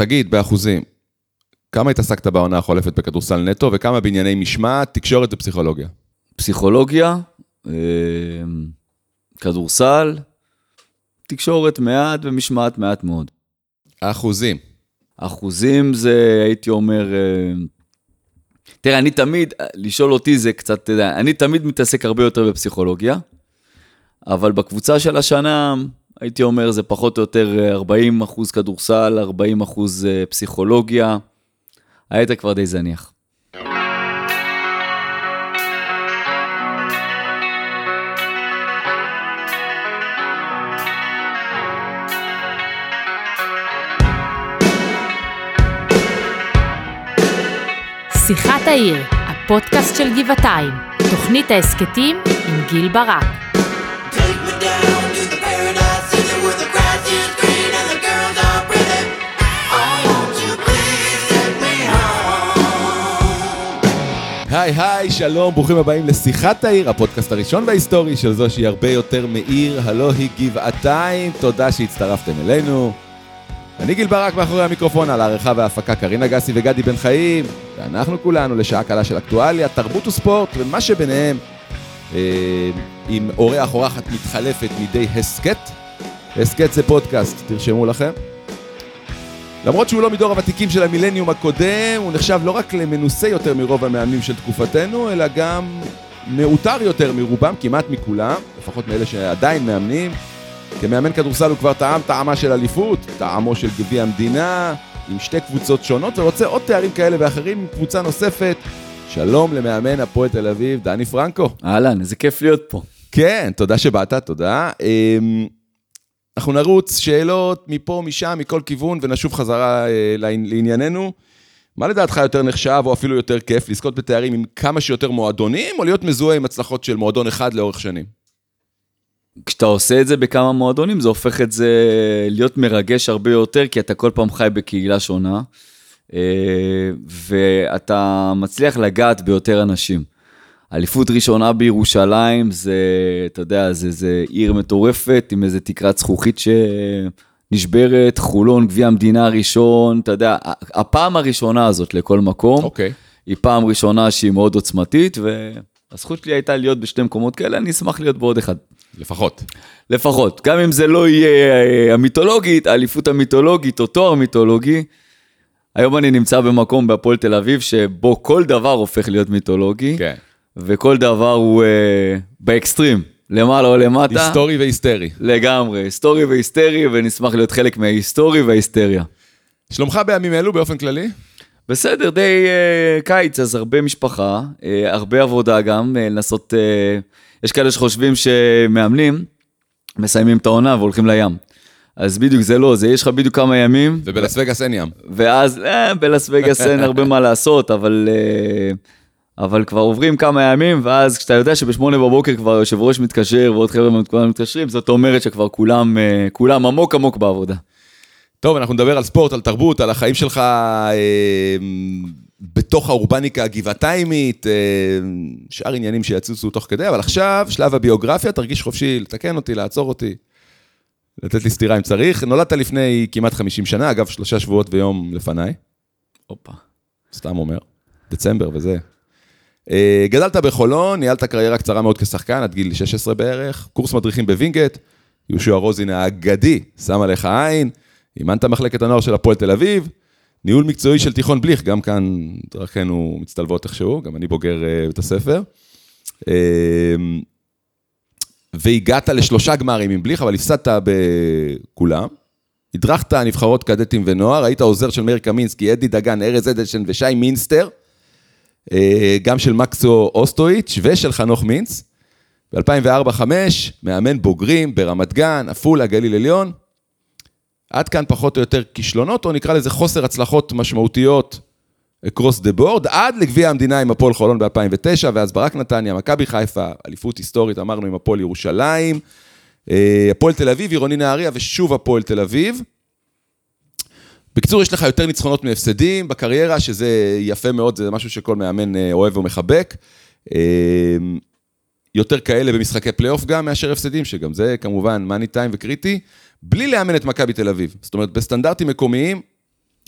תגיד, באחוזים, כמה התעסקת בעונה החולפת בכדורסל נטו, וכמה בענייני משמעת, תקשורת ופסיכולוגיה? פסיכולוגיה, אה, כדורסל, תקשורת מעט ומשמעת מעט מאוד. האחוזים. אחוזים זה, הייתי אומר, אה, תראה, אני תמיד, לשאול אותי זה קצת, אתה יודע, אני תמיד מתעסק הרבה יותר בפסיכולוגיה, אבל בקבוצה של השנה, הייתי אומר, זה פחות או יותר 40 אחוז כדורסל, 40 אחוז אה, פסיכולוגיה, היתר כבר די זניח. שיחת העיר, הפודקאסט של גבעתיים, תוכנית ההסכתים עם גיל ברק. Take me down היי היי, שלום, ברוכים הבאים לשיחת העיר, הפודקאסט הראשון וההיסטורי של זו שהיא הרבה יותר מעיר, הלא היא גבעתיים. תודה שהצטרפתם אלינו. אני גיל ברק מאחורי המיקרופון, על העריכה וההפקה קרינה גסי וגדי בן חיים, ואנחנו כולנו לשעה קלה של אקטואליה, תרבות וספורט ומה שביניהם, אה, עם אורח אורחת מתחלפת מדי הסכת. הסכת זה פודקאסט, תרשמו לכם. למרות שהוא לא מדור הוותיקים של המילניום הקודם, הוא נחשב לא רק למנוסה יותר מרוב המאמנים של תקופתנו, אלא גם מעוטר יותר מרובם, כמעט מכולם, לפחות מאלה שעדיין מאמנים. כמאמן כדורסל הוא כבר טעם טעמה של אליפות, טעמו של גביע המדינה, עם שתי קבוצות שונות, ורוצה עוד תארים כאלה ואחרים עם קבוצה נוספת. שלום למאמן הפועל תל אביב, דני פרנקו. אהלן, איזה כיף להיות פה. כן, תודה שבאת, תודה. אנחנו נרוץ שאלות מפה, משם, מכל כיוון, ונשוב חזרה אה, לעני- לענייננו. מה לדעתך יותר נחשב, או אפילו יותר כיף, לזכות בתארים עם כמה שיותר מועדונים, או להיות מזוהה עם הצלחות של מועדון אחד לאורך שנים? כשאתה עושה את זה בכמה מועדונים, זה הופך את זה להיות מרגש הרבה יותר, כי אתה כל פעם חי בקהילה שונה, אה, ואתה מצליח לגעת ביותר אנשים. אליפות ראשונה בירושלים, זה, אתה יודע, זה, זה עיר מטורפת עם איזה תקרת זכוכית שנשברת, חולון, גביע המדינה הראשון, אתה יודע, הפעם הראשונה הזאת לכל מקום, אוקיי. היא פעם ראשונה שהיא מאוד עוצמתית, והזכות שלי הייתה להיות בשתי מקומות כאלה, אני אשמח להיות בעוד אחד. לפחות. לפחות, גם אם זה לא יהיה אה, המיתולוגית, האליפות המיתולוגית או תואר מיתולוגי, היום אני נמצא במקום בהפועל תל אביב שבו כל דבר הופך להיות מיתולוגי, כן. וכל דבר הוא אה, באקסטרים, למעלה או למטה. היסטורי והיסטרי. לגמרי, היסטורי והיסטרי, ונשמח להיות חלק מההיסטורי וההיסטריה. שלומך בימים אלו באופן כללי? בסדר, די אה, קיץ, אז הרבה משפחה, אה, הרבה עבודה גם, אה, לנסות, אה, יש כאלה שחושבים שמאמנים, מסיימים את העונה והולכים לים. אז בדיוק זה לא, זה יש לך בדיוק כמה ימים, ובלס וגאס אין ים. ואז אה, בלאס וגאס אין הרבה מה לעשות, אבל, אה, אבל כבר עוברים כמה ימים, ואז כשאתה יודע שבשמונה בבוקר כבר היושב ראש מתקשר ועוד חבר'ה כולם מתקשרים, זאת אומרת שכבר כולם, אה, כולם עמוק עמוק בעבודה. טוב, אנחנו נדבר על ספורט, על תרבות, על החיים שלך אה, בתוך האורבניקה הגבעתיימית, אה, שאר עניינים שיצוצו תוך כדי, אבל עכשיו, שלב הביוגרפיה, תרגיש חופשי לתקן אותי, לעצור אותי, לתת לי סטירה אם צריך. נולדת לפני כמעט 50 שנה, אגב, שלושה שבועות ויום לפניי, הופה. סתם אומר, דצמבר וזה. אה, גדלת בחולון, ניהלת קריירה קצרה מאוד כשחקן, עד גיל 16 בערך, קורס מדריכים בווינגייט, יהושע רוזין האגדי שם עליך עין, אימנת מחלקת הנוער של הפועל תל אביב, ניהול מקצועי של תיכון בליך, גם כאן דרכינו מצטלבות איכשהו, גם אני בוגר אה, בית הספר. אה, והגעת לשלושה גמרים עם בליך, אבל הפסדת בכולם. הדרכת נבחרות קדטים ונוער, היית עוזר של מאיר קמינסקי, אדי דגן, ארז אדלשטיין ושי מינסטר, גם של מקסו אוסטויץ' ושל חנוך מינץ. ב-2004-2005, מאמן בוגרים ברמת גן, עפולה, גליל עליון. עד כאן פחות או יותר כישלונות, או נקרא לזה חוסר הצלחות משמעותיות across the board, עד לגביע המדינה עם הפועל חולון ב-2009, ואז ברק נתניה, מכבי חיפה, אליפות היסטורית, אמרנו עם הפועל ירושלים, אה, הפועל תל אביב, עירוני נהריה, ושוב הפועל תל אביב. בקיצור, יש לך יותר ניצחונות מהפסדים בקריירה, שזה יפה מאוד, זה משהו שכל מאמן אה, אוהב ומחבק. אה, יותר כאלה במשחקי פלייאוף גם מאשר הפסדים, שגם זה כמובן מאני טיים וקריטי, בלי לאמן את מכבי תל אביב. זאת אומרת, בסטנדרטים מקומיים,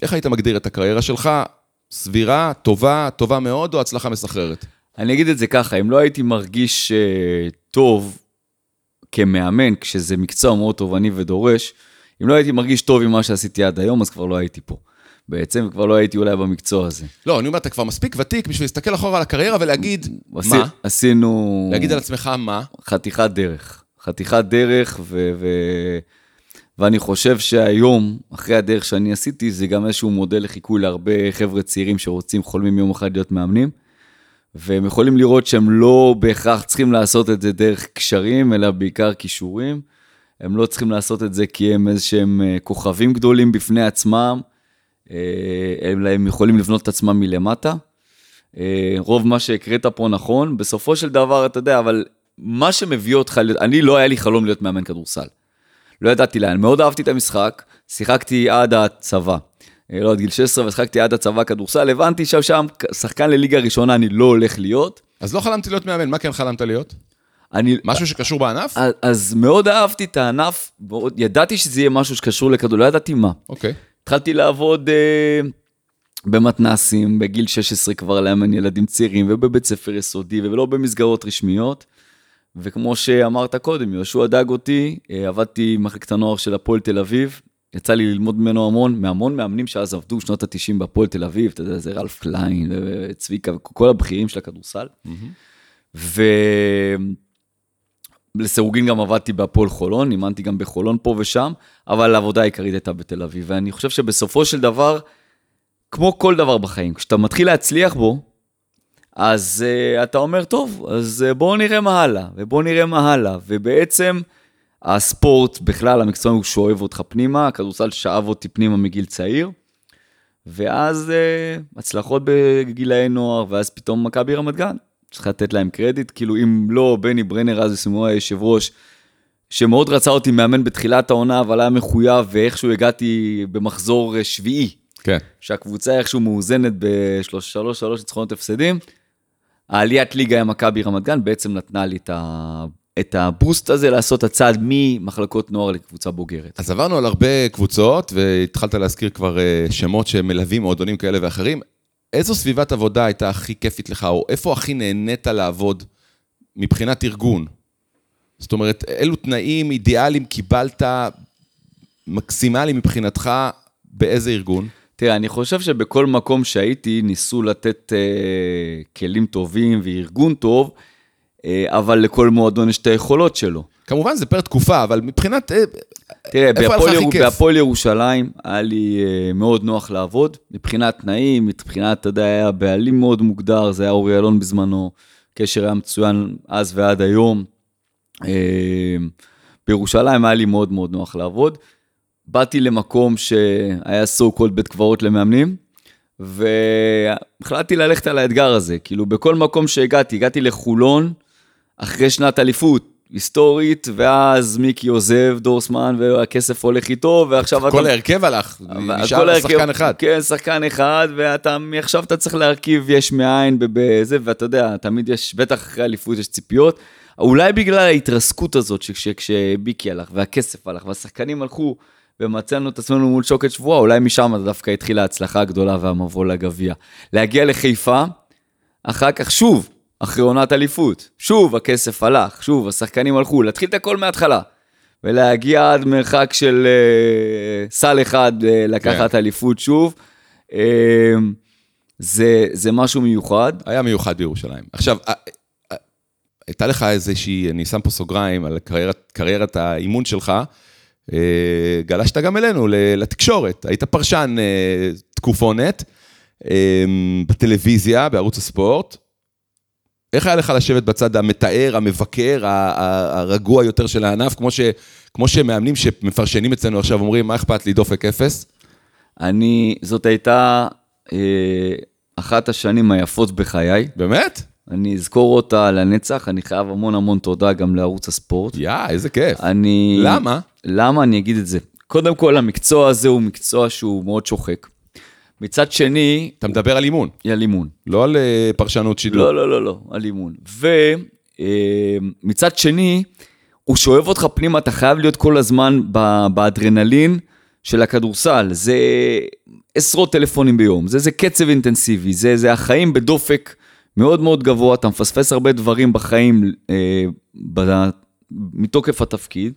איך היית מגדיר את הקריירה שלך? סבירה, טובה, טובה מאוד, או הצלחה מסחררת? אני אגיד את זה ככה, אם לא הייתי מרגיש אה, טוב כמאמן, כשזה מקצוע מאוד תובעני ודורש, אם לא הייתי מרגיש טוב עם מה שעשיתי עד היום, אז כבר לא הייתי פה. בעצם כבר לא הייתי אולי במקצוע הזה. לא, אני אומר, אתה כבר מספיק ותיק בשביל להסתכל אחורה על הקריירה ולהגיד, עשי- מה? עשינו להגיד על עצמך מה? חתיכת דרך. חתיכת דרך, ו... ו... ואני חושב שהיום, אחרי הדרך שאני עשיתי, זה גם איזשהו מודל לחיקוי להרבה חבר'ה צעירים שרוצים, חולמים יום אחד להיות מאמנים. והם יכולים לראות שהם לא בהכרח צריכים לעשות את זה דרך קשרים, אלא בעיקר כישורים. הם לא צריכים לעשות את זה כי הם איזשהם אה, כוכבים גדולים בפני עצמם, אה, אלא הם יכולים לבנות את עצמם מלמטה. אה, רוב מה שהקראת פה נכון, בסופו של דבר, אתה יודע, אבל מה שמביא אותך, אני לא היה לי חלום להיות מאמן כדורסל. לא ידעתי לאן, מאוד אהבתי את המשחק, שיחקתי עד הצבא. אה, לא עד גיל 16, ושיחקתי עד הצבא כדורסל, הבנתי שם שם, שחקן לליגה ראשונה אני לא הולך להיות. אז לא חלמתי להיות מאמן, מה כן חלמת להיות? אני, משהו שקשור בענף? אז, אז מאוד אהבתי את הענף, מאוד, ידעתי שזה יהיה משהו שקשור לכדור, לא ידעתי מה. אוקיי. התחלתי לעבוד אה, במתנסים, בגיל 16 כבר לאמן ילדים צעירים, ובבית ספר יסודי, ולא במסגרות רשמיות. וכמו שאמרת קודם, יהושע דאג אותי, אה, עבדתי במחלקת הנוער של הפועל תל אביב, יצא לי ללמוד ממנו המון, מהמון מאמנים שאז עבדו שנות ה-90 בהפועל תל אביב, אתה יודע, זה רלף קליין, וצביקה, וכל הבכירים של הכדורסל. ולסירוגין גם עבדתי בהפועל חולון, אימנתי גם בחולון פה ושם, אבל העבודה העיקרית הייתה בתל אביב. ואני חושב שבסופו של דבר, כמו כל דבר בחיים, כשאתה מתחיל להצליח בו, אז uh, אתה אומר, טוב, אז uh, בואו נראה מה הלאה, ובואו נראה מה הלאה. ובעצם הספורט, בכלל, המקצוע הוא שואב אותך פנימה, הכדורסל שאב אותי פנימה מגיל צעיר. ואז uh, הצלחות בגילאי נוער, ואז פתאום מכבי רמת גן. צריך לתת להם קרדיט, כאילו אם לא, בני ברנר אז הוא היושב ראש, שמאוד רצה אותי מאמן בתחילת העונה, אבל היה מחויב, ואיכשהו הגעתי במחזור אה, שביעי, כן. שהקבוצה איכשהו מאוזנת בשלוש, שלוש ניצחונות הפסדים. העליית ליגה עם מכבי רמת גן בעצם נתנה לי את, ה... את הבוסט הזה לעשות את הצעד ממחלקות נוער לקבוצה בוגרת. אז עברנו על הרבה קבוצות, והתחלת להזכיר כבר אה, שמות שמלווים מועדונים כאלה ואחרים. איזו סביבת עבודה הייתה הכי כיפית לך, או איפה הכי נהנית לעבוד מבחינת ארגון? זאת אומרת, אילו תנאים אידיאליים קיבלת מקסימליים מבחינתך באיזה ארגון? תראה, אני חושב שבכל מקום שהייתי ניסו לתת אה, כלים טובים וארגון טוב, אה, אבל לכל מועדון יש את היכולות שלו. כמובן זה פר תקופה, אבל מבחינת... אה, תראה? בהפועל ירושלים היה לי אה, מאוד נוח לעבוד, מבחינת תנאים, מבחינת, אתה יודע, היה בעלים מאוד מוגדר, זה היה אורי אלון בזמנו, קשר היה מצוין אז ועד היום. אה, בירושלים היה לי מאוד מאוד נוח לעבוד. באתי למקום שהיה so called בית קברות למאמנים, והחלטתי ללכת על האתגר הזה. כאילו, בכל מקום שהגעתי, הגעתי לחולון, אחרי שנת אליפות היסטורית, ואז מיקי עוזב, דורסמן, והכסף הולך איתו, ועכשיו כל ההרכב הלך, נשאר כל שחקן אחד. כן, שחקן אחד, ואתה, מעכשיו אתה צריך להרכיב יש מאין בזה, ואתה יודע, תמיד יש, בטח אחרי אליפות יש ציפיות. אולי בגלל ההתרסקות הזאת, שכשביקי הלך, והכסף הלך, והשחקנים הלכו, ומצאנו את עצמנו מול שוקת שבועה, אולי משם דווקא התחילה ההצלחה הגדולה והמבוא לגביע. להגיע לחיפה, אחר כך שוב, אחרי עונת אליפות, שוב הכסף הלך, שוב השחקנים הלכו, להתחיל את הכל מההתחלה. ולהגיע עד מרחק של אה, סל אחד אה, לקחת כן. אליפות שוב, אה, זה, זה משהו מיוחד. היה מיוחד בירושלים. עכשיו, אה, אה, הייתה לך איזושהי, אני שם פה סוגריים על קריירת, קריירת האימון שלך, אה, גלשת גם אלינו, לתקשורת. היית פרשן אה, תקופונת אה, בטלוויזיה, בערוץ הספורט. איך היה לך לשבת בצד המתאר, המבקר, הרגוע יותר של הענף, כמו, ש, כמו שמאמנים שמפרשנים אצלנו עכשיו אומרים, מה אכפת לי, דופק אפס? אני, זאת הייתה אה, אחת השנים היפות בחיי. באמת? אני אזכור אותה לנצח, אני חייב המון המון תודה גם לערוץ הספורט. יא, איזה כיף. אני... למה? למה אני אגיד את זה? קודם כל, המקצוע הזה הוא מקצוע שהוא מאוד שוחק. מצד שני, אתה מדבר על אימון, על אימון. לא על אה, פרשנות שידור. לא, לא, לא, לא, על אימון. ומצד שני, הוא שואב אותך פנימה, אתה חייב להיות כל הזמן ב- באדרנלין, של הכדורסל, זה עשרות טלפונים ביום, זה, זה קצב אינטנסיבי, זה, זה החיים בדופק מאוד מאוד גבוה, אתה מפספס הרבה דברים בחיים אה, ב, מתוקף התפקיד.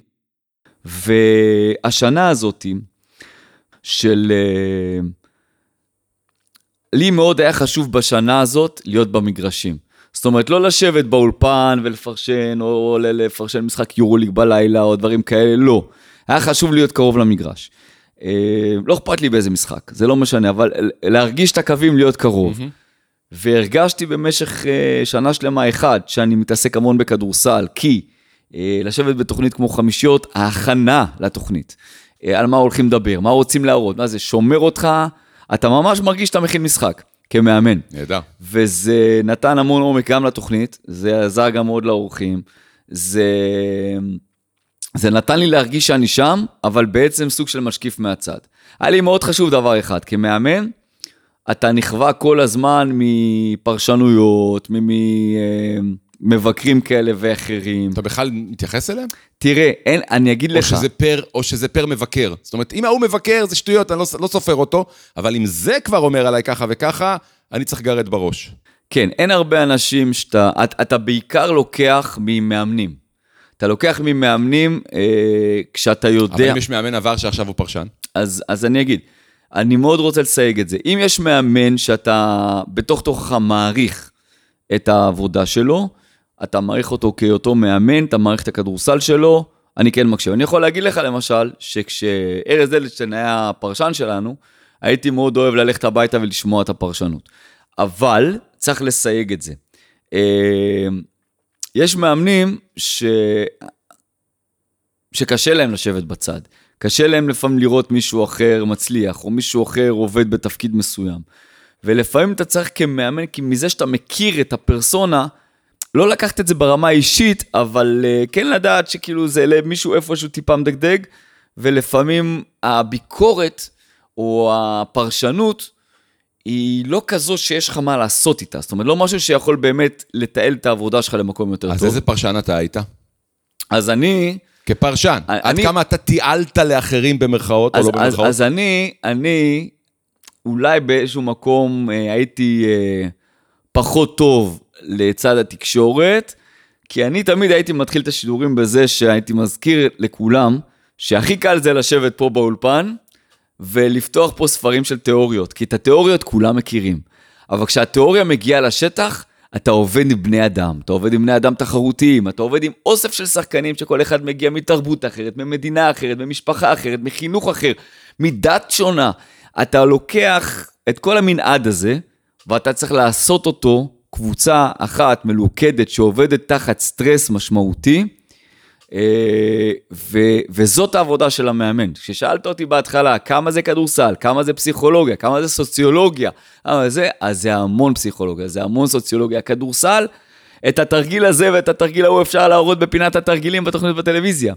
והשנה הזאת של... אה, לי מאוד היה חשוב בשנה הזאת להיות במגרשים. זאת אומרת, לא לשבת באולפן ולפרשן, או לפרשן משחק יורוליג בלילה, או דברים כאלה, לא. היה חשוב להיות קרוב למגרש. אה, לא אכפת לי באיזה משחק, זה לא משנה, אבל להרגיש את הקווים, להיות קרוב. והרגשתי במשך אה, שנה שלמה, אחד, שאני מתעסק המון בכדורסל, כי אה, לשבת בתוכנית כמו חמישיות, ההכנה לתוכנית, אה, על מה הולכים לדבר, מה רוצים להראות, מה זה, שומר אותך, אתה ממש מרגיש שאתה מכין משחק, כמאמן. נהדר. וזה נתן המון עומק גם לתוכנית, זה עזר גם מאוד לאורחים, זה, זה נתן לי להרגיש שאני שם, אבל בעצם סוג של משקיף מהצד. היה לי מאוד חשוב דבר אחד, כמאמן, אתה נכווה כל הזמן מפרשנויות, ממבקרים כאלה ואחרים. אתה בכלל מתייחס אליהם? תראה, אין, אני אגיד או לך, שזה, פר, או שזה פר מבקר. זאת אומרת, אם ההוא מבקר, זה שטויות, אני לא, לא סופר אותו, אבל אם זה כבר אומר עליי ככה וככה, אני צריך לגרד בראש. כן, אין הרבה אנשים שאתה, אתה, אתה בעיקר לוקח ממאמנים. אתה לוקח ממאמנים אה, כשאתה יודע... אבל אם יש מאמן עבר שעכשיו הוא פרשן, אז, אז אני אגיד, אני מאוד רוצה לסייג את זה. אם יש מאמן שאתה בתוך תוכך מעריך את העבודה שלו, אתה מעריך אותו כאותו מאמן, אתה מעריך את הכדורסל שלו, אני כן מקשיב. אני יכול להגיד לך למשל, שכשארז אדלשטיין היה הפרשן שלנו, הייתי מאוד אוהב ללכת הביתה ולשמוע את הפרשנות. אבל צריך לסייג את זה. אה, יש מאמנים ש... שקשה להם לשבת בצד. קשה להם לפעמים לראות מישהו אחר מצליח, או מישהו אחר עובד בתפקיד מסוים. ולפעמים אתה צריך כמאמן, כי מזה שאתה מכיר את הפרסונה, לא לקחת את זה ברמה האישית, אבל uh, כן לדעת שכאילו זה למישהו איפשהו טיפה מדגדג, ולפעמים הביקורת או הפרשנות היא לא כזו שיש לך מה לעשות איתה. זאת אומרת, לא משהו שיכול באמת לתעל את העבודה שלך למקום יותר אז טוב. איזה פרשן אתה היית? אז אני... כפרשן. אני- עד כמה אתה תיעלת לאחרים במרכאות או אז, לא אז, במרכאות? אז אני, אני אולי באיזשהו מקום אה, הייתי אה, פחות טוב לצד התקשורת, כי אני תמיד הייתי מתחיל את השידורים בזה שהייתי מזכיר לכולם שהכי קל זה לשבת פה באולפן ולפתוח פה ספרים של תיאוריות, כי את התיאוריות כולם מכירים. אבל כשהתיאוריה מגיעה לשטח, אתה עובד עם בני אדם, אתה עובד עם בני אדם תחרותיים, אתה עובד עם אוסף של שחקנים שכל אחד מגיע מתרבות אחרת, ממדינה אחרת, ממשפחה אחרת, מחינוך אחר, מדת שונה. אתה לוקח את כל המנעד הזה, ואתה צריך לעשות אותו קבוצה אחת מלוכדת שעובדת תחת סטרס משמעותי, אה, ו- וזאת העבודה של המאמן. כששאלת אותי בהתחלה כמה זה כדורסל, כמה זה פסיכולוגיה, כמה זה סוציולוגיה, כמה זה, אז זה המון פסיכולוגיה, זה המון סוציולוגיה. כדורסל, את התרגיל הזה ואת התרגיל ההוא אפשר להראות בפינת התרגילים בתוכנית בטלוויזיה.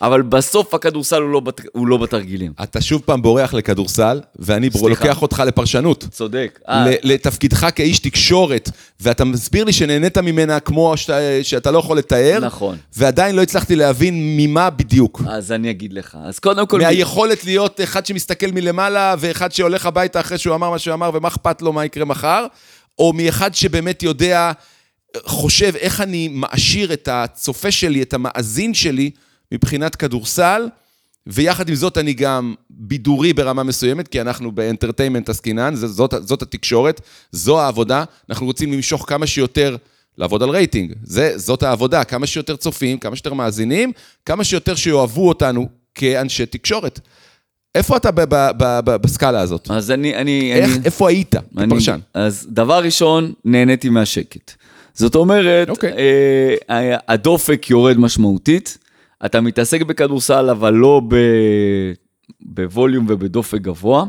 אבל בסוף הכדורסל הוא לא, בת- הוא לא בתרגילים. אתה שוב פעם בורח לכדורסל, ואני סליחה. לוקח אותך לפרשנות. צודק. אה, ל- לתפקידך כאיש תקשורת, ואתה מסביר לי שנהנית ממנה כמו שאתה, שאתה לא יכול לתאר, נכון. ועדיין לא הצלחתי להבין ממה בדיוק. אז אני אגיד לך. אז קודם כל... מהיכולת להיות אחד שמסתכל מלמעלה, ואחד שהולך הביתה אחרי שהוא אמר מה שהוא אמר, ומה אכפת לו מה יקרה מחר, או מאחד שבאמת יודע, חושב איך אני מעשיר את הצופה שלי, את המאזין שלי, מבחינת כדורסל, ויחד עם זאת אני גם בידורי ברמה מסוימת, כי אנחנו ב entertainment עסקינן, זאת, זאת התקשורת, זו העבודה, אנחנו רוצים למשוך כמה שיותר, לעבוד על רייטינג, זה, זאת העבודה, כמה שיותר צופים, כמה שיותר מאזינים, כמה שיותר שיאהבו אותנו כאנשי תקשורת. איפה אתה ב- ב- ב- ב- בסקאלה הזאת? אז אני... אני, איך, אני... איפה היית אני- כפרשן? אז דבר ראשון, נהניתי מהשקט. זאת אומרת, אוקיי. אה, הדופק יורד משמעותית, אתה מתעסק בכדורסל, אבל לא ב, בווליום ובדופק גבוה,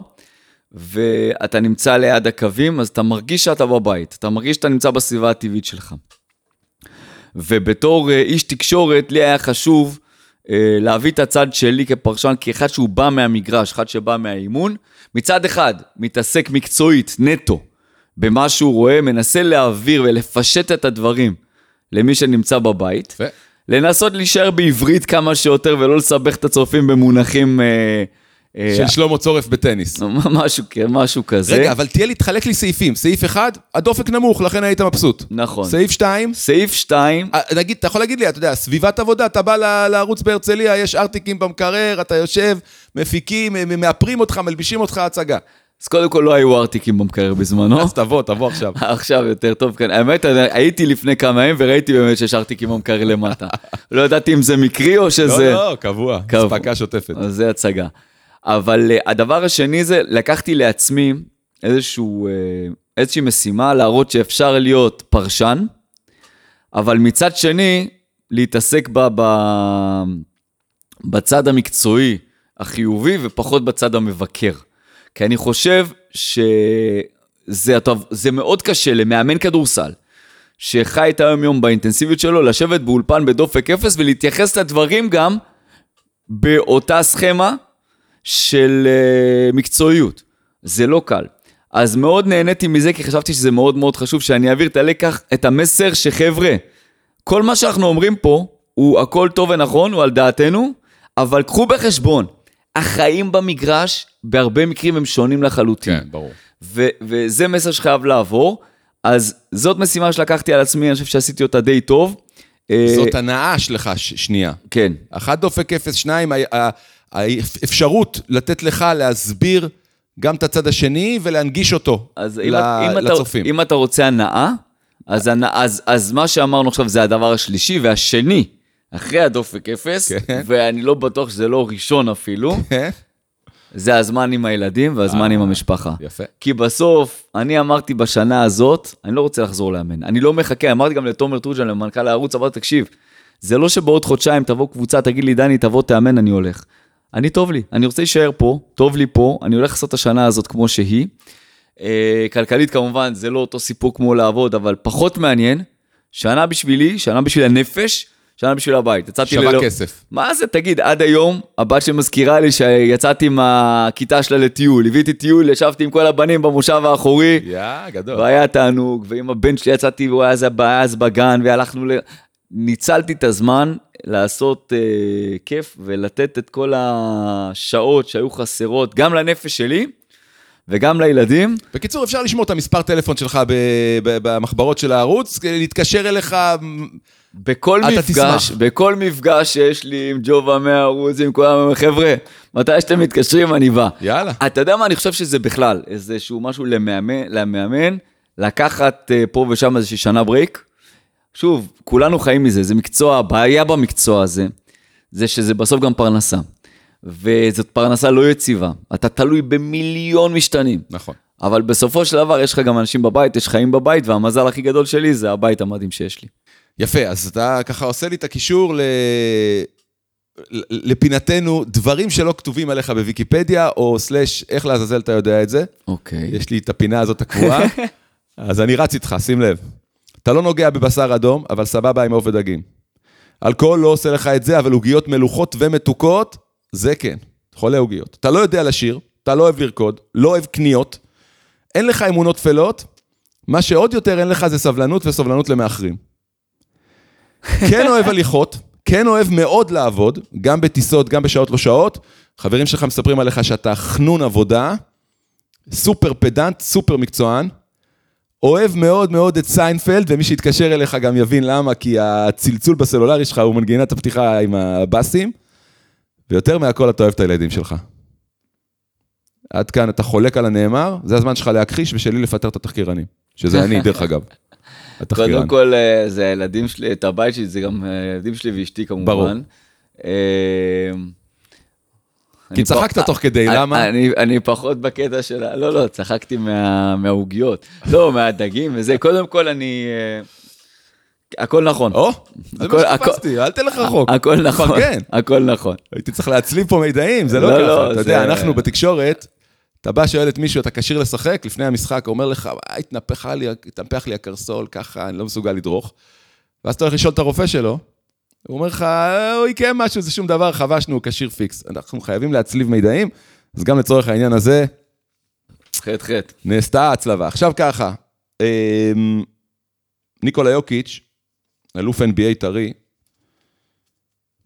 ואתה נמצא ליד הקווים, אז אתה מרגיש שאתה בבית, אתה מרגיש שאתה נמצא בסביבה הטבעית שלך. ובתור אה, איש תקשורת, לי היה חשוב אה, להביא את הצד שלי כפרשן, כאחד שהוא בא מהמגרש, אחד שבא מהאימון. מצד אחד, מתעסק מקצועית, נטו, במה שהוא רואה, מנסה להעביר ולפשט את הדברים למי שנמצא בבית. יפה. לנסות להישאר בעברית כמה שיותר ולא לסבך את הצופים במונחים אה, אה, של שלמה צורף בטניס. משהו, משהו כזה. רגע, אבל תהיה לי, תחלק לי סעיפים. סעיף אחד, הדופק נמוך, לכן היית מבסוט. נכון. סעיף שתיים, סעיף 2, אה, נגיד, אתה יכול להגיד לי, אתה יודע, סביבת עבודה, אתה בא לערוץ בהרצליה, יש ארטיקים במקרר, אתה יושב, מפיקים, מאפרים אותך, מלבישים אותך הצגה. אז קודם כל לא היו ארטיקים במקרר בזמנו. אז תבוא, תבוא עכשיו. עכשיו יותר טוב כאן. האמת, הייתי לפני כמה ימים וראיתי באמת שיש ארטיקים במקרר למטה. לא ידעתי אם זה מקרי או שזה... לא, לא, קבוע. אספקה שוטפת. אז זה הצגה. אבל uh, הדבר השני זה, לקחתי לעצמי איזשהו, uh, איזושהי משימה להראות שאפשר להיות פרשן, אבל מצד שני, להתעסק ב, ב, בצד המקצועי החיובי ופחות בצד המבקר. כי אני חושב שזה טוב, זה מאוד קשה למאמן כדורסל, שחי את היום-יום באינטנסיביות שלו, לשבת באולפן בדופק אפס ולהתייחס לדברים גם באותה סכמה של uh, מקצועיות. זה לא קל. אז מאוד נהניתי מזה, כי חשבתי שזה מאוד מאוד חשוב שאני אעביר את הלקח, את המסר שחבר'ה, כל מה שאנחנו אומרים פה, הוא הכל טוב ונכון, הוא על דעתנו, אבל קחו בחשבון, החיים במגרש, בהרבה מקרים הם שונים לחלוטין. כן, ברור. ו- וזה מסר שחייב לעבור. אז זאת משימה שלקחתי על עצמי, אני חושב שעשיתי אותה די טוב. אה, זאת הנאה שלך, ש- שנייה. כן, אחת דופק אפס, שניים, האפשרות לתת לך להסביר גם את הצד השני ולהנגיש אותו אז ל- אם, אם, אתה, לצופים. אם אתה רוצה הנאה, אז, אז, אז מה שאמרנו עכשיו זה הדבר השלישי, והשני, אחרי הדופק אפס, כן. ואני לא בטוח שזה לא ראשון אפילו, כן? זה הזמן עם הילדים והזמן עם המשפחה. יפה. כי בסוף, אני אמרתי בשנה הזאת, אני לא רוצה לחזור לאמן. אני לא מחכה, אמרתי גם לתומר טרוג'ן, למנכ"ל הערוץ, אמרתי, תקשיב, זה לא שבעוד חודשיים תבוא קבוצה, תגיד לי, דני, תבוא תאמן, אני הולך. אני טוב לי, אני רוצה להישאר פה, טוב לי פה, אני הולך לעשות את השנה הזאת כמו שהיא. אה, כלכלית כמובן, זה לא אותו סיפור כמו לעבוד, אבל פחות מעניין. שנה בשבילי, שנה בשביל הנפש, שנה בשביל הבית. יצאתי שווה ללא- כסף. מה זה, תגיד, עד היום, הבת שלי מזכירה לי שיצאתי עם הכיתה שלה לטיול, הבאתי טיול, ישבתי עם כל הבנים במושב האחורי, יא, גדול. והיה תענוג, ועם הבן שלי יצאתי, והוא היה אז- היה אז בגן, והלכנו ל... ניצלתי את הזמן לעשות אה, כיף ולתת את כל השעות שהיו חסרות, גם לנפש שלי וגם לילדים. בקיצור, אפשר לשמור את המספר טלפון שלך במחברות של הערוץ, להתקשר אליך, בכל מפגש, תשמח. בכל מפגש שיש לי עם ג'ובה מהערוץ, עם כולם, חבר'ה, מתי שאתם מתקשרים אני בא. יאללה. אתה יודע מה, אני חושב שזה בכלל איזשהו משהו למאמן, למאמן לקחת אה, פה ושם איזושהי שנה ברייק. שוב, כולנו חיים מזה, זה מקצוע, הבעיה במקצוע הזה, זה שזה בסוף גם פרנסה. וזאת פרנסה לא יציבה, אתה תלוי במיליון משתנים. נכון. אבל בסופו של דבר יש לך גם אנשים בבית, יש חיים בבית, והמזל הכי גדול שלי זה הבית המדהים שיש לי. יפה, אז אתה ככה עושה לי את הקישור ל... לפינתנו, דברים שלא כתובים עליך בוויקיפדיה, או סלאש, איך לעזאזל אתה יודע את זה? אוקיי. יש לי את הפינה הזאת הקבועה, אז אני רץ איתך, שים לב. אתה לא נוגע בבשר אדום, אבל סבבה עם עוף ודגים. אלכוהול לא עושה לך את זה, אבל עוגיות מלוחות ומתוקות, זה כן. חולה עוגיות. אתה לא יודע לשיר, אתה לא אוהב לרקוד, לא אוהב קניות, אין לך אמונות טפלות, מה שעוד יותר אין לך זה סבלנות וסובלנות למאחרים. כן אוהב הליכות, כן אוהב מאוד לעבוד, גם בטיסות, גם בשעות לא שעות. חברים שלך מספרים עליך שאתה חנון עבודה, סופר פדנט, סופר מקצוען. אוהב מאוד מאוד את סיינפלד, ומי שיתקשר אליך גם יבין למה, כי הצלצול בסלולרי שלך הוא מנגינת הפתיחה עם הבאסים, ויותר מהכל אתה אוהב את הילדים שלך. עד כאן אתה חולק על הנאמר, זה הזמן שלך להכחיש ושלי לפטר את התחקירנים. שזה אני, דרך אגב. התחקירן. קודם כל, אה, זה הילדים שלי, את הבית שלי, זה גם אה, הילדים שלי ואשתי כמובן. ברור. אה, כי צחקת תוך כדי, למה? אני, פחות בקטע של ה... לא, לא, צחקתי מה, מהעוגיות. לא, מהדגים וזה. קודם כל, אני... הכל נכון. או, זה מה שחיפשתי, אל תלך רחוק. הכל נכון. הכל נכון. הייתי צריך להצליב פה מידעים, זה לא לא, ככה. לא, אתה יודע, אנחנו בתקשורת, אתה בא, שואל את מישהו, אתה כשיר לשחק, לפני המשחק, אומר לך, "וואי, התנפח לי, התנפח לי הקרסול, ככה, אני לא מסוגל לדרוך. ואז אתה הולך לשאול את הרופא שלו, הוא אומר לך, הוא עיקם משהו, זה שום דבר, חבשנו, הוא כשיר פיקס. אנחנו חייבים להצליב מידעים, אז גם לצורך העניין הזה, חטא חטא. נעשתה ההצלבה. עכשיו ככה, אמ, ניקולה יוקיץ', אלוף NBA טרי,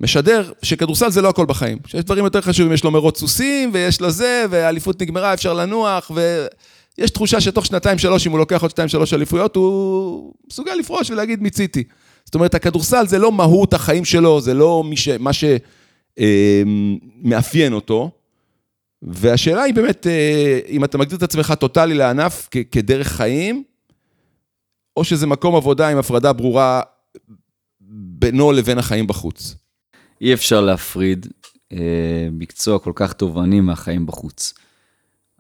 משדר שכדורסל זה לא הכל בחיים. שיש דברים יותר חשובים, יש לו מרוץ סוסים, ויש לו זה, והאליפות נגמרה, אפשר לנוח, ויש תחושה שתוך שנתיים, שלוש, אם הוא לוקח עוד שתיים, שלוש אליפויות, הוא מסוגל לפרוש ולהגיד מיציתי. זאת אומרת, הכדורסל זה לא מהות החיים שלו, זה לא ש... מה שמאפיין אותו. והשאלה היא באמת, אה, אם אתה מגדיר את עצמך טוטאלי לענף כ- כדרך חיים, או שזה מקום עבודה עם הפרדה ברורה בינו לבין החיים בחוץ. אי אפשר להפריד אה, מקצוע כל כך תובעני מהחיים בחוץ.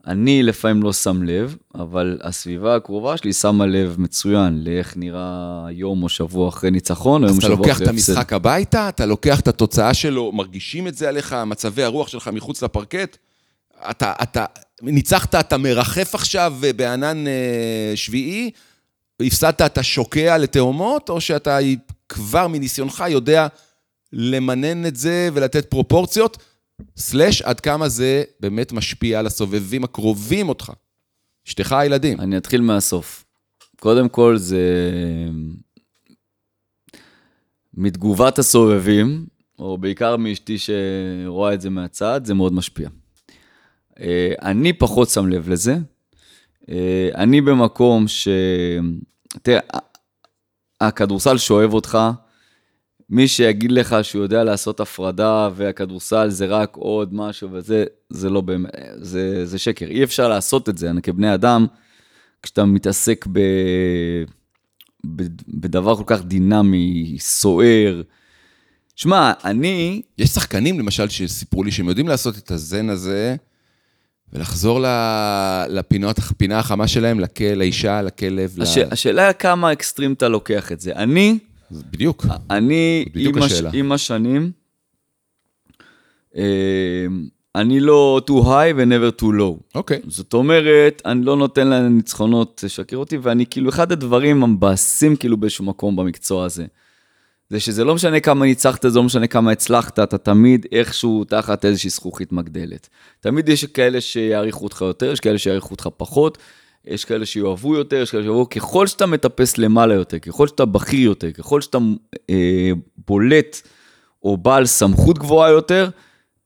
אני לפעמים לא שם לב, אבל הסביבה הקרובה שלי שמה לב מצוין לאיך נראה יום או שבוע אחרי ניצחון, או אז יום אתה או שבוע לוקח אחרי את הפסד. המשחק הביתה, אתה לוקח את התוצאה שלו, מרגישים את זה עליך, מצבי הרוח שלך מחוץ לפרקט. אתה, אתה ניצחת, אתה מרחף עכשיו אה, בענן אה, שביעי, הפסדת, אתה שוקע לתהומות, או שאתה כבר מניסיונך יודע למנן את זה ולתת פרופורציות, סלאש עד כמה זה באמת משפיע על הסובבים הקרובים אותך. אשתך, הילדים. אני אתחיל מהסוף. קודם כל זה מתגובת הסובבים, או בעיקר מאשתי שרואה את זה מהצד, זה מאוד משפיע. אה, אני פחות שם לב לזה. אה, אני במקום ש... תראה, הכדורסל שואב אותך, מי שיגיד לך שהוא יודע לעשות הפרדה והכדורסל זה רק עוד משהו וזה, זה לא באמת, זה, זה שקר. אי אפשר לעשות את זה, אני כבני אדם, כשאתה מתעסק ב, ב, בדבר כל כך דינמי, סוער. שמע, אני, יש שחקנים, למשל, שסיפרו לי שהם יודעים לעשות את הזן הזה, ולחזור ל- לפינות, הפינה החמה שלהם, לכ- לאישה, לכלב, ל... הש, השאלה כמה אקסטרים אתה לוקח את זה. אני, זה בדיוק. אני, בדיוק עם, הש, השאלה. עם השנים, אה, אני לא too high ו-never too low. אוקיי. זאת אומרת, אני לא נותן לניצחונות לשקר אותי, ואני כאילו, אחד הדברים המבאסים כאילו באיזשהו מקום במקצוע הזה, זה שזה לא משנה כמה ניצחת, זה לא משנה כמה הצלחת, אתה תמיד איכשהו תחת איזושהי זכוכית מגדלת. תמיד יש כאלה שיעריכו אותך יותר, יש כאלה שיעריכו אותך פחות, יש כאלה שיאהבו יותר, יש כאלה שיאהבו, ככל שאתה מטפס למעלה יותר, ככל שאתה בכיר יותר, ככל שאתה אה, בולט או בעל סמכות גבוהה יותר,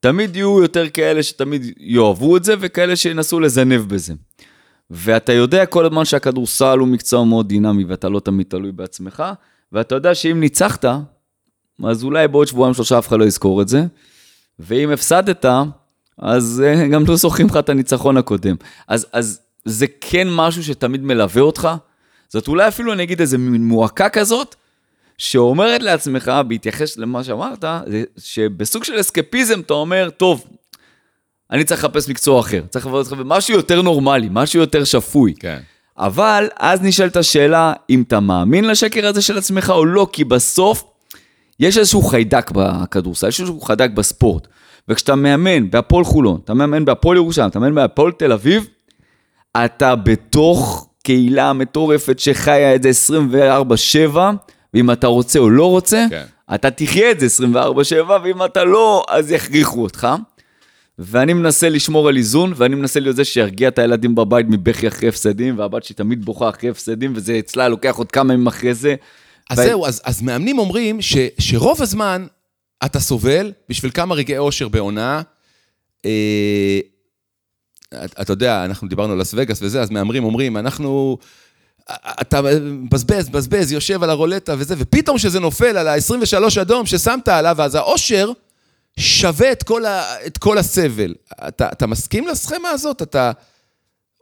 תמיד יהיו יותר כאלה שתמיד יאהבו את זה, וכאלה שינסו לזנב בזה. ואתה יודע כל הזמן שהכדורסל הוא מקצוע מאוד דינמי, ואתה לא תמיד תלוי בעצמך, ואתה יודע שאם ניצחת, אז אולי בעוד שבועיים שלושה אף אחד לא יזכור את זה, ואם הפסדת, אז אה, גם לא זוכרים לך את הניצחון הקודם. אז, אז זה כן משהו שתמיד מלווה אותך. זאת אולי אפילו, אני אגיד, איזה מין מועקה כזאת, שאומרת לעצמך, בהתייחס למה שאמרת, שבסוג של אסקפיזם אתה אומר, טוב, אני צריך לחפש מקצוע אחר, צריך לחפש משהו יותר נורמלי, משהו יותר שפוי. כן. אבל אז נשאלת השאלה אם אתה מאמין לשקר הזה של עצמך או לא, כי בסוף יש איזשהו חיידק בכדורסל, יש איזשהו חיידק בספורט. וכשאתה מאמן בהפועל חולון, אתה מאמן בהפועל ירושלים, אתה מאמן בהפועל תל אביב, אתה בתוך קהילה מטורפת שחיה את זה 24-7, ואם אתה רוצה או לא רוצה, כן. אתה תחיה את זה 24-7, ואם אתה לא, אז יכריחו אותך. ואני מנסה לשמור על איזון, ואני מנסה להיות זה שירגיע את הילדים בבית מבכי אחרי הפסדים, והבת שלי תמיד בוכה אחרי הפסדים, וזה אצלה לוקח עוד כמה ימים אחרי זה. אז ו- זהו, אז, אז מאמנים אומרים ש, שרוב הזמן אתה סובל בשביל כמה רגעי אושר בעונה. אה, אתה אתה יודע, אנחנו דיברנו על לס וגאס וזה, אז מהמרים אומרים, אנחנו... אתה מבזבז, מבזבז, יושב על הרולטה וזה, ופתאום שזה נופל על ה-23 אדום ששמת עליו, אז האושר שווה את כל, ה, את כל הסבל. אתה, אתה מסכים לסכמה הזאת? אתה...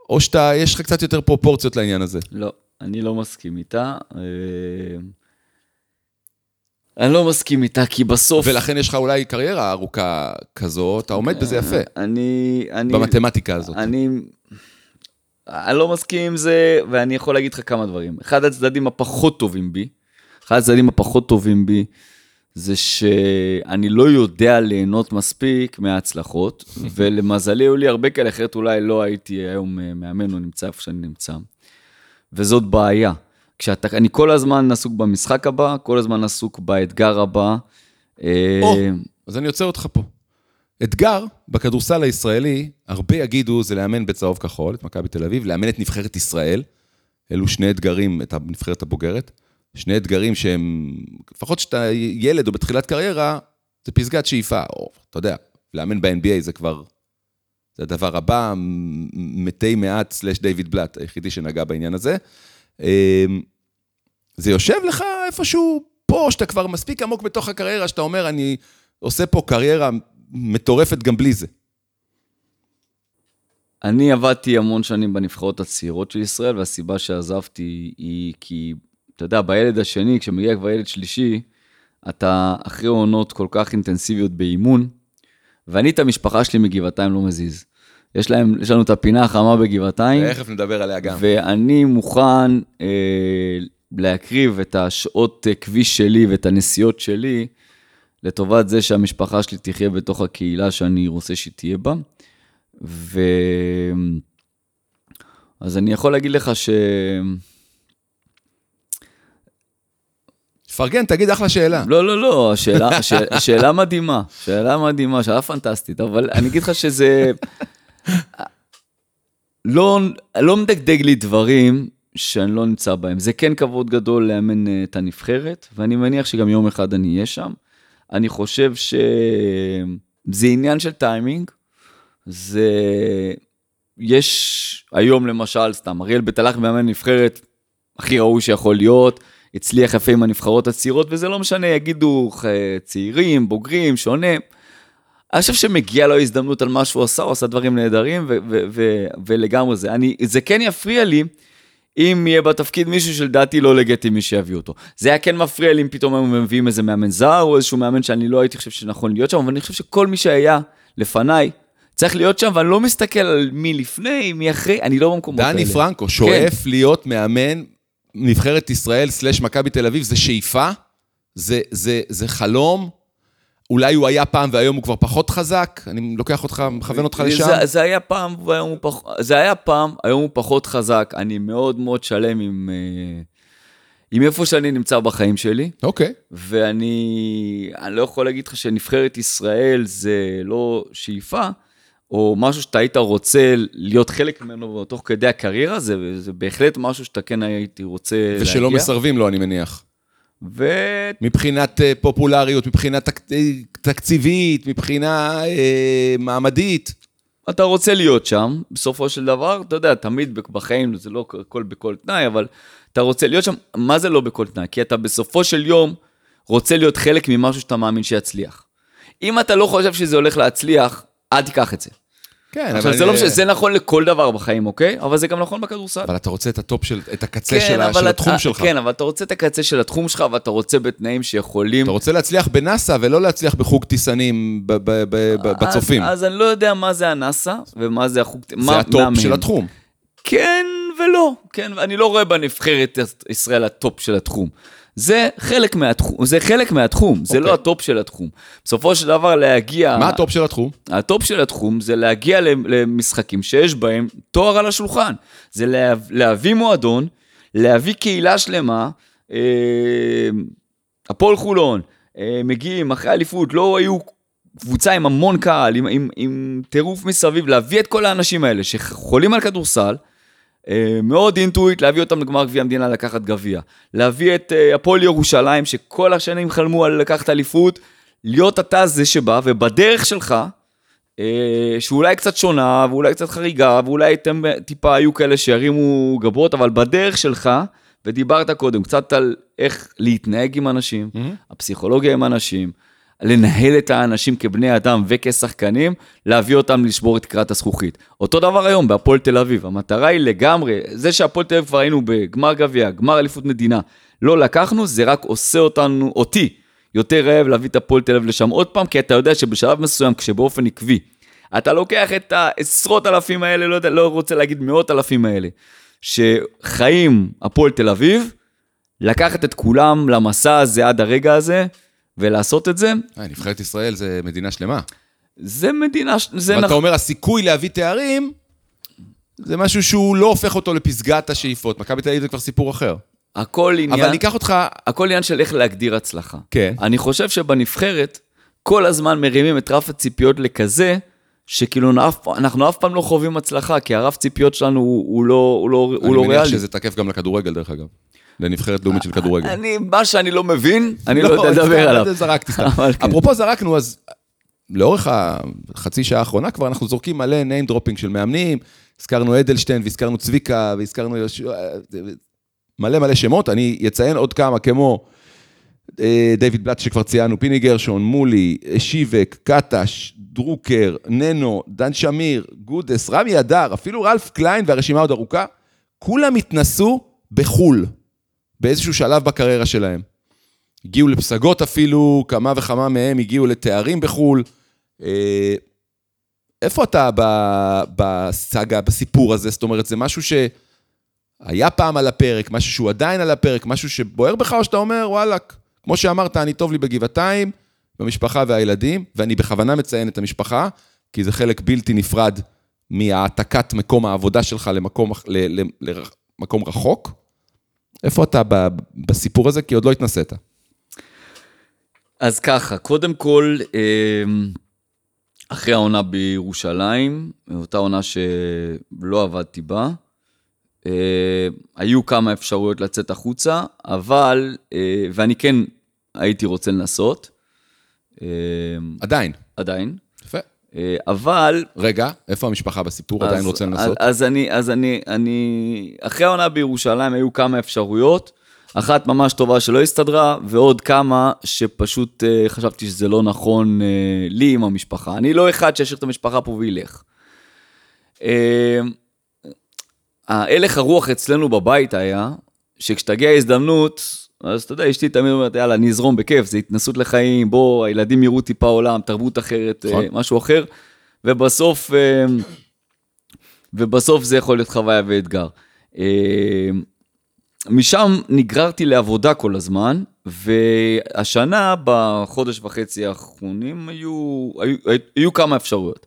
או שאתה, יש לך קצת יותר פרופורציות לעניין הזה. לא, אני לא מסכים איתה. אני לא מסכים איתה, כי בסוף... ולכן יש לך אולי קריירה ארוכה כזו, אתה עומד בזה יפה, אני... אני... במתמטיקה הזאת. אני... אני לא מסכים עם זה, ואני יכול להגיד לך כמה דברים. אחד הצדדים הפחות טובים בי, אחד הצדדים הפחות טובים בי, זה שאני לא יודע ליהנות מספיק מההצלחות, ולמזלי היו לי הרבה כאלה, אחרת אולי לא הייתי היום אה, מאמן או נמצא איפה שאני נמצא. וזאת בעיה. כשאתה, אני כל הזמן עסוק במשחק הבא, כל הזמן עסוק באתגר הבא. אה, או, אז אני עוצר אותך פה. אתגר בכדורסל הישראלי, הרבה יגידו, זה לאמן בצהוב כחול, את מכבי תל אביב, לאמן את נבחרת ישראל. אלו שני אתגרים, את הנבחרת הבוגרת. שני אתגרים שהם, לפחות כשאתה ילד או בתחילת קריירה, זה פסגת שאיפה, או, אתה יודע, לאמן ב-NBA זה כבר, זה הדבר הבא, מתי מעט סלאש דיוויד בלאט, היחידי שנגע בעניין הזה. אה, זה יושב לך איפשהו פה, שאתה כבר מספיק עמוק בתוך הקריירה, שאתה אומר, אני עושה פה קריירה מטורפת גם בלי זה. אני עבדתי המון שנים בנבחרות הצעירות של ישראל, והסיבה שעזבתי היא כי, אתה יודע, בילד השני, כשמגיע כבר ילד שלישי, אתה אחרי עונות כל כך אינטנסיביות באימון, ואני את המשפחה שלי מגבעתיים לא מזיז. יש, להם, יש לנו את הפינה החמה בגבעתיים, תכף נדבר עליה גם. ואני מוכן אה, להקריב את השעות אה, כביש שלי ואת הנסיעות שלי לטובת זה שהמשפחה שלי תחיה בתוך הקהילה שאני רוצה שהיא תהיה בה. ו... אז אני יכול להגיד לך ש... פרגן, תגיד אחלה שאלה. לא, לא, לא, השאלה, השאלה, השאלה מדהימה, שאלה מדהימה, שאלה פנטסטית, אבל אני אגיד לך שזה... לא, לא מדגדג לי דברים שאני לא נמצא בהם. זה כן כבוד גדול לאמן אה, את הנבחרת, ואני מניח שגם יום אחד אני אהיה שם. אני חושב שזה עניין של טיימינג. זה... יש היום למשל, סתם, אריאל הלך מאמן נבחרת הכי ראוי שיכול להיות, הצליח יפה עם הנבחרות הצעירות, וזה לא משנה, יגידו צעירים, בוגרים, שונה. אני חושב שמגיע לו הזדמנות על מה שהוא עשה, הוא עשה דברים נהדרים, ו- ו- ו- ולגמרי זה. אני, זה כן יפריע לי אם יהיה בתפקיד מישהו שלדעתי לא לגיטימי שיביא אותו. זה היה כן מפריע לי אם פתאום הם מביאים איזה מאמן זר, או איזשהו מאמן שאני לא הייתי חושב שנכון להיות שם, אבל אני חושב שכל מי שהיה לפניי, צריך להיות שם, ואני לא מסתכל על מי לפני, מי אחרי, אני לא במקומות האלה. דני פרנקו שואף להיות מאמן נבחרת ישראל סלאש מכבי תל אביב, זה שאיפה? זה, זה, זה חלום? אולי הוא היה פעם והיום הוא כבר פחות חזק? אני לוקח אותך, מכוון אותך לשם? זה, זה היה פעם, והיום הוא פח... זה היה פעם, היום הוא פחות חזק. אני מאוד מאוד שלם עם, אה, עם איפה שאני נמצא בחיים שלי, אוקיי. ואני אני לא יכול להגיד לך שנבחרת ישראל זה לא שאיפה, או משהו שאתה היית רוצה להיות חלק ממנו תוך כדי הקריירה, זה, זה בהחלט משהו שאתה כן הייתי רוצה ושלא להגיע. מסרבים לו, אני מניח. ו... מבחינת אה, פופולריות, מבחינה תק... אה, תקציבית, מבחינה אה, מעמדית. אתה רוצה להיות שם, בסופו של דבר, אתה יודע, תמיד בחיים זה לא הכל בכל תנאי, אבל אתה רוצה להיות שם, מה זה לא בכל תנאי? כי אתה בסופו של יום רוצה להיות חלק ממשהו שאתה מאמין שיצליח. אם אתה לא חושב שזה הולך להצליח, אל תיקח את זה. כן, עכשיו, זה לא משנה, זה נכון לכל דבר בחיים, אוקיי? אבל זה גם נכון בכדורסל. אבל אתה רוצה את הטופ של, את הקצה של, אבל של התחום שלך. כן, אבל אתה רוצה את הקצה של התחום שלך, ואתה רוצה בתנאים שיכולים... אתה רוצה להצליח בנאסא ולא להצליח בחוג טיסנים בצופים. אז, אני לא יודע מה זה הנאסא, ומה זה החוג... זה מה- הטופ של. התחום. כן ולא, כן, אני לא רואה בנבחרת ישראל הטופ של התחום. זה חלק מהתחום, זה חלק מהתחום, זה אוקיי. לא הטופ של התחום. בסופו של דבר להגיע... מה הטופ של התחום? הטופ של התחום זה להגיע למשחקים שיש בהם תואר על השולחן. זה לה, להביא מועדון, להביא קהילה שלמה, אה, הפועל חולון, אה, מגיעים אחרי אליפות, לא היו קבוצה עם המון קהל, עם, עם, עם טירוף מסביב, להביא את כל האנשים האלה שחולים על כדורסל, אה, מאוד אינטואיט, להביא אותם לגמר גביע המדינה לקחת גביע. להביא את אה, הפועל ירושלים, שכל השנים חלמו על לקחת אליפות, להיות אתה זה שבא, ובדרך שלך, אה, שאולי קצת שונה, ואולי קצת חריגה, ואולי אתם טיפה היו כאלה שירימו גבות, אבל בדרך שלך, ודיברת קודם קצת על איך להתנהג עם אנשים, הפסיכולוגיה עם אנשים, לנהל את האנשים כבני אדם וכשחקנים, להביא אותם לשבור את תקרת הזכוכית. אותו דבר היום בהפועל תל אביב, המטרה היא לגמרי, זה שהפועל תל אביב כבר היינו בגמר גביע, גמר אליפות מדינה, לא לקחנו, זה רק עושה אותנו, אותי, יותר רעב להביא את הפועל תל אביב לשם עוד פעם, כי אתה יודע שבשלב מסוים, כשבאופן עקבי, אתה לוקח את העשרות אלפים האלה, לא, יודע, לא רוצה להגיד מאות אלפים האלה, שחיים הפועל תל אביב, לקחת את כולם למסע הזה עד הרגע הזה, ולעשות את זה, אה, נבחרת ישראל זה מדינה שלמה. זה מדינה, זה אבל אתה. אומר, הסיכוי להביא תארים, זה משהו שהוא לא הופך אותו לפסגת השאיפות. מכבי תל אביב זה כבר סיפור אחר. הכל עניין, אבל אני אקח אותך... הכל עניין של איך להגדיר הצלחה. כן. אני חושב שבנבחרת, כל הזמן מרימים את רף הציפיות לכזה, שכאילו אנחנו אף פעם לא חווים הצלחה, כי הרף ציפיות שלנו הוא, הוא לא, הוא לא, הוא לא אני מניח ריאלי. שזה תקף גם לכדורגל, דרך אגב. לנבחרת לאומית של כדורגל. אני, מה שאני לא מבין, אני לא יודע לדבר סתם, עליו. זרקתי סתם. אבל כן. אפרופו זרקנו, אז לאורך החצי שעה האחרונה כבר אנחנו זורקים מלא name dropping של מאמנים, הזכרנו אדלשטיין והזכרנו צביקה והזכרנו יהושע, מלא מלא שמות, אני אציין עוד כמה כמו אה, דיוויד בלאט שכבר ציינו, פיני גרשון, מולי, שיבק, קטש, דרוקר, ננו, דן שמיר, גודס, רמי אדר, אפילו רלף קליין והרשימה עוד ארוכה, כולם התנסו בחו"ל, באיזשהו שלב בקריירה שלהם. הגיעו לפסגות אפילו, כמה וכמה מהם הגיעו לתארים בחו"ל. אה, איפה אתה בסאגה, בסיפור הזה? זאת אומרת, זה משהו שהיה פעם על הפרק, משהו שהוא עדיין על הפרק, משהו שבוער בך, או שאתה אומר, וואלאק, כמו שאמרת, אני טוב לי בגבעתיים, במשפחה והילדים, ואני בכוונה מציין את המשפחה, כי זה חלק בלתי נפרד מהעתקת מקום העבודה שלך למקום, למקום רחוק. איפה אתה בסיפור הזה? כי עוד לא התנסית. אז ככה, קודם כל, אמ, אחרי העונה בירושלים, אותה עונה שלא עבדתי בה, אה, היו כמה אפשרויות לצאת החוצה, אבל, אה, ואני כן הייתי רוצה לנסות, אה, עדיין. עדיין, אבל... רגע, איפה המשפחה בסיפור? עדיין אז- רוצה לנסות? אז, אז אני, אז אני, אני, אחרי העונה בירושלים היו כמה אפשרויות, אחת ממש טובה שלא הסתדרה, ועוד כמה שפשוט אה, חשבתי שזה לא נכון אה, לי עם המשפחה. אני לא אחד שישאיר את המשפחה פה וילך. אה, ההלך הרוח אצלנו בבית היה, שכשתגיע ההזדמנות, אז אתה יודע, אשתי תמיד אומרת, יאללה, אני אזרום בכיף, זה התנסות לחיים, בוא, הילדים יראו טיפה עולם, תרבות אחרת, נכון. אה, משהו אחר, ובסוף, אה, ובסוף זה יכול להיות חוויה ואתגר. אה, משם נגררתי לעבודה כל הזמן, והשנה, בחודש וחצי האחרונים, היו, היו, היו כמה אפשרויות.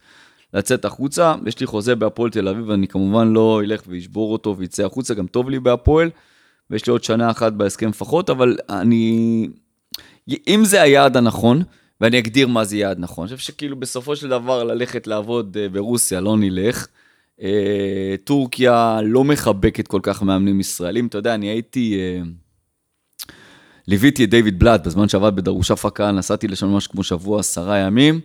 לצאת החוצה, יש לי חוזה בהפועל תל אביב, אני כמובן לא אלך ואשבור אותו ויצא החוצה, גם טוב לי בהפועל, ויש לי עוד שנה אחת בהסכם לפחות, אבל אני... אם זה היעד הנכון, ואני אגדיר מה זה יעד נכון, אני חושב שכאילו בסופו של דבר ללכת לעבוד אה, ברוסיה לא נלך. אה, טורקיה לא מחבקת כל כך מאמנים ישראלים, אתה יודע, אני הייתי... אה, ליוויתי את דיוויד בלאט בזמן שעבד בדרוש הפקה, נסעתי לשם ממש כמו שבוע, עשרה ימים,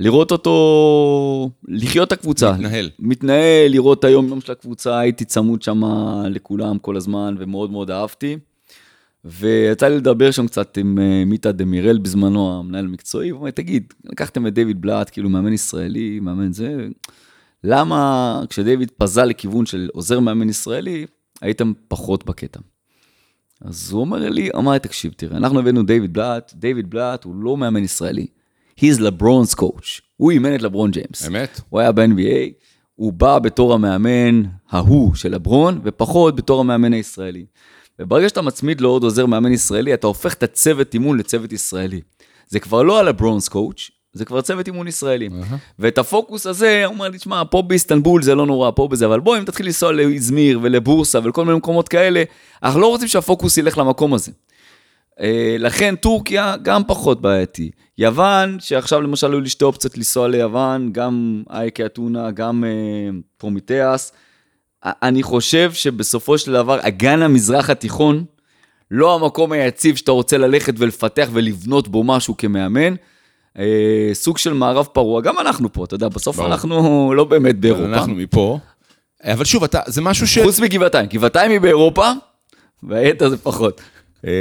לראות אותו, לחיות את הקבוצה. מתנהל. מתנהל, לראות את היום-יום של הקבוצה, הייתי צמוד שם לכולם כל הזמן, ומאוד מאוד אהבתי. ויצא לי לדבר שם קצת עם אה, מיטה דמירל בזמנו, המנהל המקצועי, הוא אומר, תגיד, לקחתם את דיוויד בלאט, כאילו מאמן ישראלי, מאמן זה, למה כשדיוויד פזל לכיוון של עוזר מאמן ישראלי, הייתם פחות בקטע? אז הוא אומר לי, אמר לי, תקשיב, תראה, אנחנו הבאנו דיוויד בלאט, דיוויד בלאט הוא לא מאמן ישראלי. He's LeBron's coach. הוא אימן את לברון ג'יימס. אמת? הוא היה ב-NBA, הוא בא בתור המאמן ההוא של לברון, ופחות בתור המאמן הישראלי. וברגע שאתה מצמיד לו עוד עוזר מאמן ישראלי, אתה הופך את הצוות אימון לצוות ישראלי. זה כבר לא ה LeBron's coach, זה כבר צוות אימון ישראלי. ואת הפוקוס הזה, הוא אומר לי, תשמע, פה באיסטנבול זה לא נורא, פה בזה, אבל בוא, אם תתחיל לנסוע לאזמיר ולבורסה ולכל מיני מקומות כאלה, אנחנו לא רוצים שהפוקוס ילך למקום הזה. אה, לכן טורקיה גם פחות בעייתי. יוון, שעכשיו למשל היו לי שתי אופציות לנסוע ליוון, גם אייקה אתונה, גם אה, פרומיטאס. א- אני חושב שבסופו של דבר, אגן המזרח התיכון, לא המקום היציב שאתה רוצה ללכת ולפתח ולבנות בו משהו כמאמן. אה, סוג של מערב פרוע, גם אנחנו פה, אתה יודע, בסוף ברור. אנחנו לא באמת באירופה. אנחנו מפה. אבל שוב, אתה, זה משהו ש... חוץ מגבעתיים, גבעתיים היא באירופה, והיתר זה פחות. אה,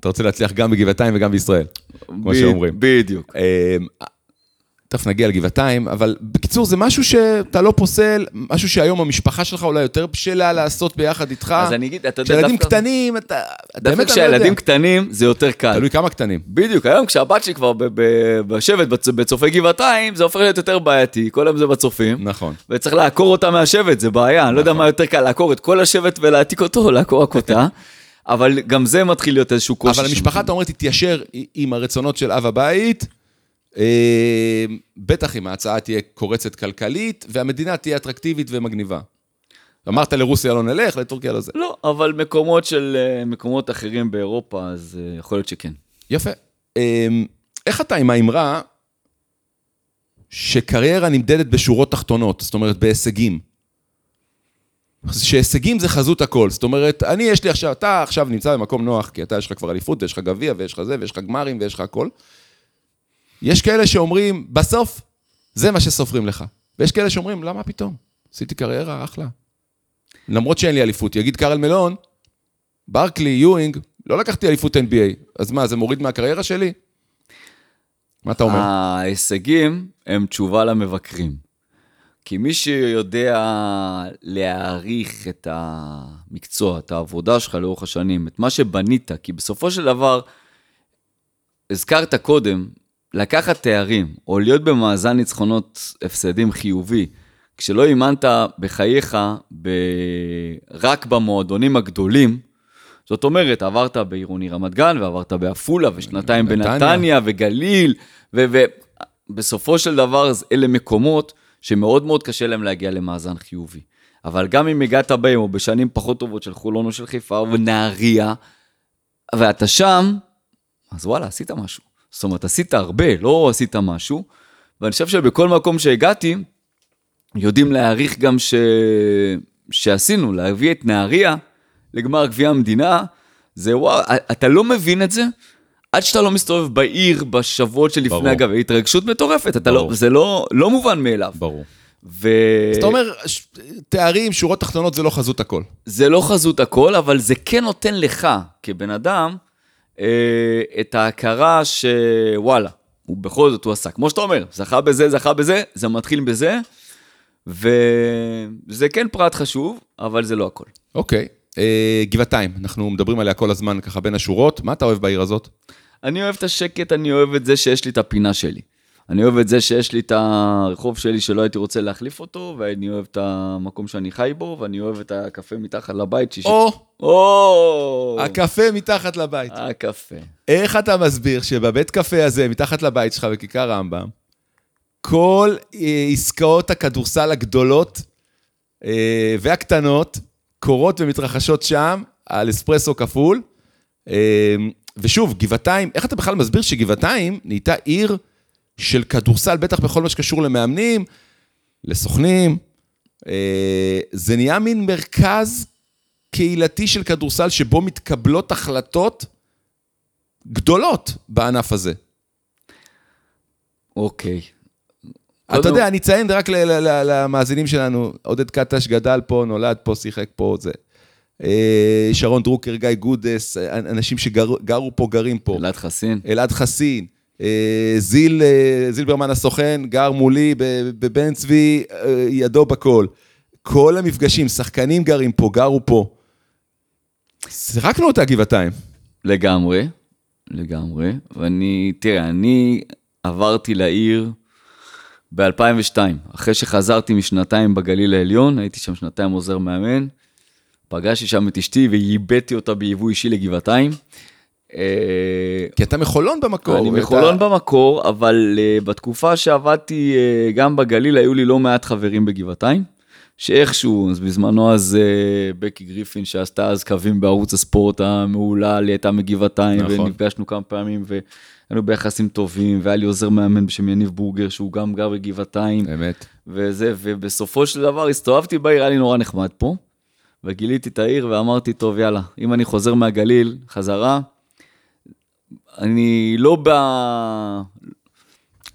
אתה רוצה להצליח גם בגבעתיים וגם בישראל, כמו שאומרים. בדיוק. אה, תכף נגיע לגבעתיים, אבל בקיצור, זה משהו שאתה לא פוסל, משהו שהיום המשפחה שלך אולי יותר בשלה לעשות ביחד איתך. אז אני אגיד, אתה יודע, כשילדים דווקא- קטנים, אתה... דווקא לא כשהילדים יודע. קטנים זה יותר קל. תלוי כמה קטנים. בדיוק, היום כשהבת שלי כבר בשבט בצ- בצופי גבעתיים, זה הופך להיות יותר בעייתי, כל היום זה בצופים. נכון. וצריך לעקור אותה מהשבט, זה בעיה, אני לא יודע מה יותר קל, לעקור את כל השבט ולהעתיק אותו, או לעקור רק אותה. אבל גם זה מתחיל להיות איזשהו קושי. אבל. המשפחה, אתה אומר, תתיישר עם הרצונות של אב הבית, אה, בטח אם ההצעה תהיה קורצת כלכלית, והמדינה תהיה אטרקטיבית ומגניבה. אמרת לרוסיה לא נלך, לטורקיה לא זה. לא, אבל מקומות של, אה, מקומות אחרים באירופה, אז אה, יכול להיות שכן. יפה. איך אתה עם האמרה שקריירה נמדדת בשורות תחתונות, זאת אומרת בהישגים? שהישגים זה חזות הכל. זאת אומרת, אני, יש לי עכשיו, אתה עכשיו נמצא במקום נוח, כי אתה, יש לך כבר אליפות, ויש לך גביע, ויש לך זה, ויש לך גמרים, ויש לך הכל. יש כאלה שאומרים, בסוף, זה מה שסופרים לך. ויש כאלה שאומרים, למה פתאום? עשיתי קריירה, אחלה. למרות שאין לי אליפות. יגיד קארל מלון, ברקלי, יואינג, לא לקחתי אליפות NBA. אז מה, זה מוריד מהקריירה שלי? מה אתה אומר? ההישגים הם תשובה למבקרים. כי מי שיודע להעריך את המקצוע, את העבודה שלך לאורך השנים, את מה שבנית, כי בסופו של דבר, הזכרת קודם, לקחת תארים, או להיות במאזן ניצחונות הפסדים חיובי, כשלא אימנת בחייך ב... רק במועדונים הגדולים, זאת אומרת, עברת בעירוני רמת גן, ועברת בעפולה, ושנתיים נתניה. בנתניה, וגליל, ובסופו של דבר, אלה מקומות שמאוד מאוד קשה להם להגיע למאזן חיובי. אבל גם אם הגעת בהם, או בשנים פחות טובות של חולון או של חיפה, או נהריה, ואתה שם, אז וואלה, עשית משהו. זאת אומרת, עשית הרבה, לא עשית משהו. ואני חושב שבכל מקום שהגעתי, יודעים להעריך גם ש... שעשינו, להביא את נהריה לגמר גביע המדינה, זה וואו, אתה לא מבין את זה עד שאתה לא מסתובב בעיר בשבועות שלפני ברור. הגביע, התרגשות מטורפת, אתה ברור. לא, זה לא, לא מובן מאליו. ברור. ו... אז אתה אומר, ש- תארים, שורות תחתונות זה לא חזות הכל. זה לא חזות הכל, אבל זה כן נותן לך, כבן אדם, אה, את ההכרה שוואלה, הוא בכל זאת הוא עשה. כמו שאתה אומר, זכה בזה, זכה בזה, זה מתחיל בזה, וזה כן פרט חשוב, אבל זה לא הכל. אוקיי. אה, גבעתיים, אנחנו מדברים עליה כל הזמן ככה בין השורות. מה אתה אוהב בעיר הזאת? אני אוהב את השקט, אני אוהב את זה שיש לי את הפינה שלי. אני אוהב את זה שיש לי את הרחוב שלי שלא הייתי רוצה להחליף אותו, ואני אוהב את המקום שאני חי בו, ואני אוהב את הקפה מתחת לבית. שיש... או, או! הקפה מתחת לבית. הקפה. איך אתה מסביר שבבית קפה הזה, מתחת לבית שלך בכיכר רמב"ם, כל אה, עסקאות הכדורסל הגדולות אה, והקטנות קורות ומתרחשות שם על אספרסו כפול. אה, ושוב, גבעתיים, איך אתה בכלל מסביר שגבעתיים נהייתה עיר של כדורסל, בטח בכל מה שקשור למאמנים, לסוכנים. אה, זה נהיה מין מרכז קהילתי של כדורסל שבו מתקבלות החלטות גדולות בענף הזה. אוקיי. אתה קודם- יודע, אני אציין רק למאזינים שלנו, עודד קטש גדל פה, נולד פה, שיחק פה, זה. אה, שרון דרוקר, גיא גודס, אנשים שגרו פה, גרים פה. אלעד חסין. אלעד חסין, אה, זיל, אה, זילברמן הסוכן, גר מולי בבן צבי, ידו בכל. כל המפגשים, שחקנים גרים פה, גרו פה. שיחקנו אותה גבעתיים. לגמרי, לגמרי. ואני, תראה, אני עברתי לעיר ב-2002, אחרי שחזרתי משנתיים בגליל העליון, הייתי שם שנתיים עוזר מאמן, פגשתי שם את אשתי וייבאתי אותה ביבוא אישי לגבעתיים. אה, כי אתה מחולון במקור. אני מחולון במקור, אבל uh, בתקופה שעבדתי uh, גם בגליל, היו לי לא מעט חברים בגבעתיים, שאיכשהו, אז בזמנו אז uh, בקי גריפין, שעשתה אז קווים בערוץ הספורט המהולל, היא הייתה מגבעתיים, נכון. ונפגשנו כמה פעמים, והיינו ביחסים טובים, והיה לי עוזר מאמן בשם יניב בורגר, שהוא גם גר בגבעתיים, אמת. וזה, ובסופו של דבר הסתובבתי בעיר, היה לי נורא נחמד פה, וגיליתי את העיר ואמרתי, טוב, יאללה, אם אני חוזר מהגליל, חזרה, אני לא ב...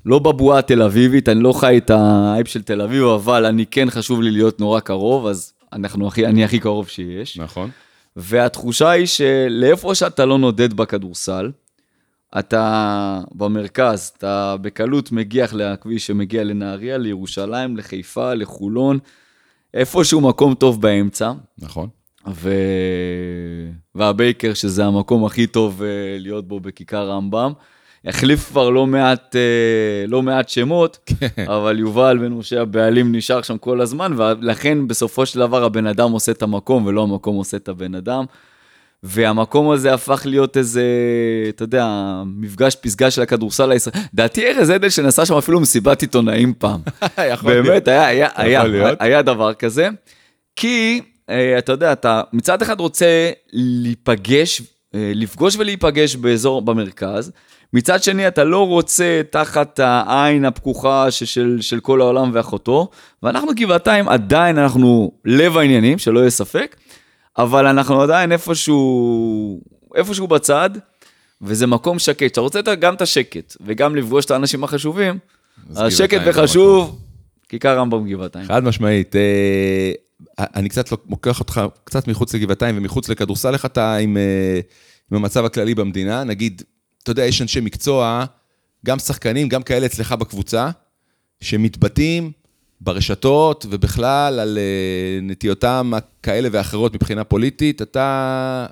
לא בבועה התל אביבית, אני לא חי את האייפ של תל אביב, אבל אני כן חשוב לי להיות נורא קרוב, אז אנחנו הכי, אני הכי קרוב שיש. נכון. והתחושה היא שלאיפה שאתה לא נודד בכדורסל, אתה במרכז, אתה בקלות מגיח לכביש שמגיע לנהריה, לירושלים, לחיפה, לחולון, איפשהו מקום טוב באמצע, נכון. ו... והבייקר, שזה המקום הכי טוב uh, להיות בו בכיכר רמב"ם. החליף כבר לא מעט, uh, לא מעט שמות, אבל יובל בן משה הבעלים נשאר שם כל הזמן, ולכן בסופו של דבר הבן אדם עושה את המקום, ולא המקום עושה את הבן אדם. והמקום הזה הפך להיות איזה, אתה יודע, מפגש פסגה של הכדורסל הישראלי. דעתי ארז אדלשטיין עשה שם אפילו מסיבת עיתונאים פעם. יכול להיות. באמת, היה, היה, היה, להיות. היה דבר כזה. כי, אה, אתה יודע, אתה מצד אחד רוצה להיפגש אה, לפגוש ולהיפגש באזור, במרכז. מצד שני, אתה לא רוצה תחת העין הפקוחה של, של כל העולם ואחותו, ואנחנו גבעתיים עדיין, אנחנו לב העניינים, שלא יהיה ספק, אבל אנחנו עדיין איפשהו, איפשהו בצד, וזה מקום שקט. אתה רוצה גם את השקט, וגם לפגוש את האנשים החשובים, אז אז שקט גבעתיים זה וחשוב, כיכר רמב"ם גבעתיים. חד משמעית. אה, אני קצת לוקח אותך קצת מחוץ לגבעתיים ומחוץ לכדורסל, איך אתה עם, אה, עם המצב הכללי במדינה? נגיד, אתה יודע, יש אנשי מקצוע, גם שחקנים, גם כאלה אצלך בקבוצה, שמתבטאים ברשתות ובכלל על אה, נטיותם כאלה ואחרות מבחינה פוליטית, אתה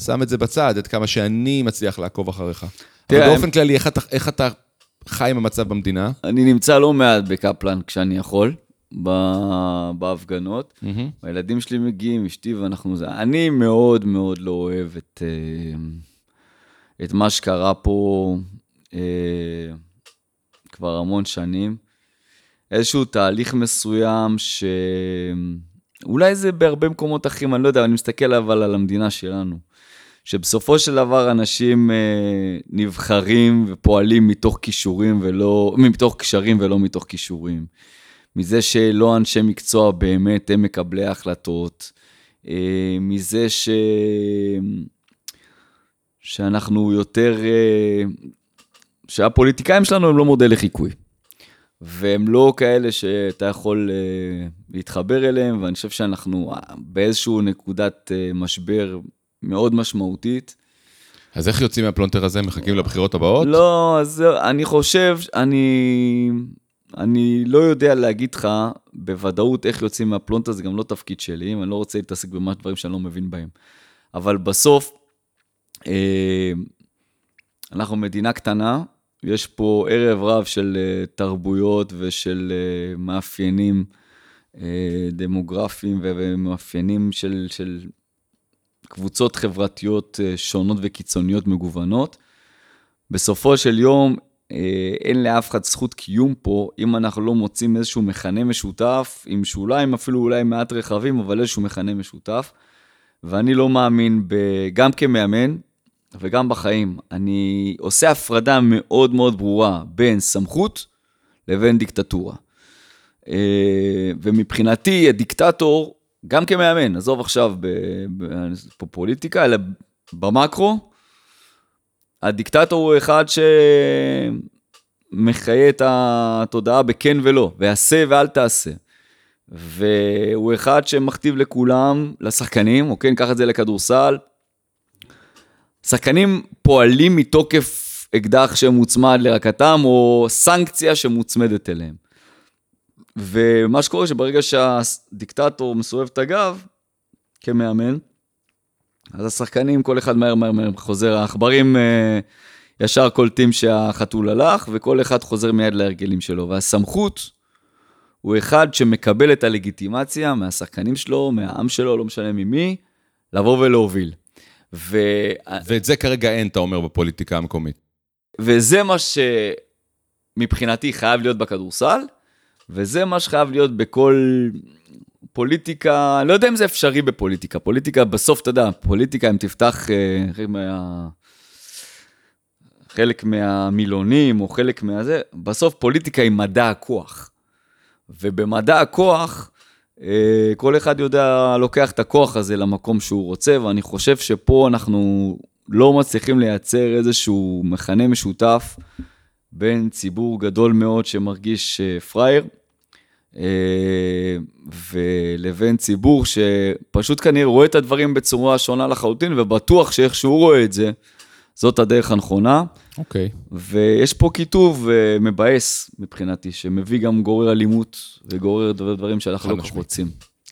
שם את זה בצד, עד כמה שאני מצליח לעקוב אחריך. אבל תראה, באופן כללי, איך אתה, איך אתה חי עם המצב במדינה? אני נמצא לא מעט בקפלן כשאני יכול, בהפגנות. הילדים שלי מגיעים, אשתי ואנחנו זה. אני מאוד מאוד לא אוהב את, אה, את מה שקרה פה אה, כבר המון שנים. איזשהו תהליך מסוים שאולי זה בהרבה מקומות אחרים, אני לא יודע, אני מסתכל אבל על המדינה שלנו. שבסופו של דבר אנשים אה, נבחרים ופועלים מתוך כישורים ולא, מתוך קשרים ולא מתוך כישורים. מזה שלא אנשי מקצוע באמת הם מקבלי ההחלטות, אה, מזה ש... שאנחנו יותר, אה, שהפוליטיקאים שלנו הם לא מודל לחיקוי. והם לא כאלה שאתה יכול אה, להתחבר אליהם, ואני חושב שאנחנו אה, באיזשהו נקודת אה, משבר מאוד משמעותית. אז איך יוצאים מהפלונטר הזה? מחכים לבחירות הבאות? לא, אז אני חושב, אני, אני לא יודע להגיד לך בוודאות איך יוצאים מהפלונטר, זה גם לא תפקיד שלי, אני לא רוצה להתעסק במה דברים שאני לא מבין בהם. אבל בסוף, אה, אנחנו מדינה קטנה, יש פה ערב רב של אה, תרבויות ושל אה, מאפיינים אה, דמוגרפיים ומאפיינים של, של קבוצות חברתיות שונות וקיצוניות מגוונות. בסופו של יום, אין לאף אחד זכות קיום פה, אם אנחנו לא מוצאים איזשהו מכנה משותף, עם שוליים אפילו אולי מעט רחבים, אבל איזשהו מכנה משותף. ואני לא מאמין, ב... גם כמאמן וגם בחיים, אני עושה הפרדה מאוד מאוד ברורה בין סמכות לבין דיקטטורה. אה, ומבחינתי, הדיקטטור, גם כמאמן, עזוב עכשיו ב- ב- פה פוליטיקה, אלא במקרו, הדיקטטור הוא אחד שמחיה את התודעה בכן ולא, ועשה ואל תעשה. והוא אחד שמכתיב לכולם, לשחקנים, אוקיי, ניקח את זה לכדורסל. שחקנים פועלים מתוקף אקדח שמוצמד לרקתם, או סנקציה שמוצמדת אליהם. ומה שקורה שברגע שהדיקטטור מסובב את הגב, כמאמן, אז השחקנים, כל אחד מהר מהר מהר חוזר, העכברים אה, ישר קולטים שהחתול הלך, וכל אחד חוזר מיד להרגלים שלו. והסמכות הוא אחד שמקבל את הלגיטימציה מהשחקנים שלו, מהעם שלו, לא משנה ממי, לבוא ולהוביל. ו... ואת זה כרגע אין, אתה אומר, בפוליטיקה המקומית. וזה מה שמבחינתי חייב להיות בכדורסל, וזה מה שחייב להיות בכל פוליטיקה, לא יודע אם זה אפשרי בפוליטיקה, פוליטיקה בסוף, אתה יודע, פוליטיקה, אם תפתח אה, חלק מה... חלק מהמילונים או חלק מהזה, בסוף פוליטיקה היא מדע הכוח. ובמדע הכוח, כל אחד יודע, לוקח את הכוח הזה למקום שהוא רוצה, ואני חושב שפה אנחנו לא מצליחים לייצר איזשהו מכנה משותף בין ציבור גדול מאוד שמרגיש אה, פראייר, אה, ולבין ציבור שפשוט כנראה רואה את הדברים בצורה שונה לחלוטין, ובטוח שאיך שהוא רואה את זה, זאת הדרך הנכונה. אוקיי. ויש פה כיתוב אה, מבאס מבחינתי, שמביא גם גורר אלימות וגורר דבר- דברים שאנחנו לא כל כך. רוצים.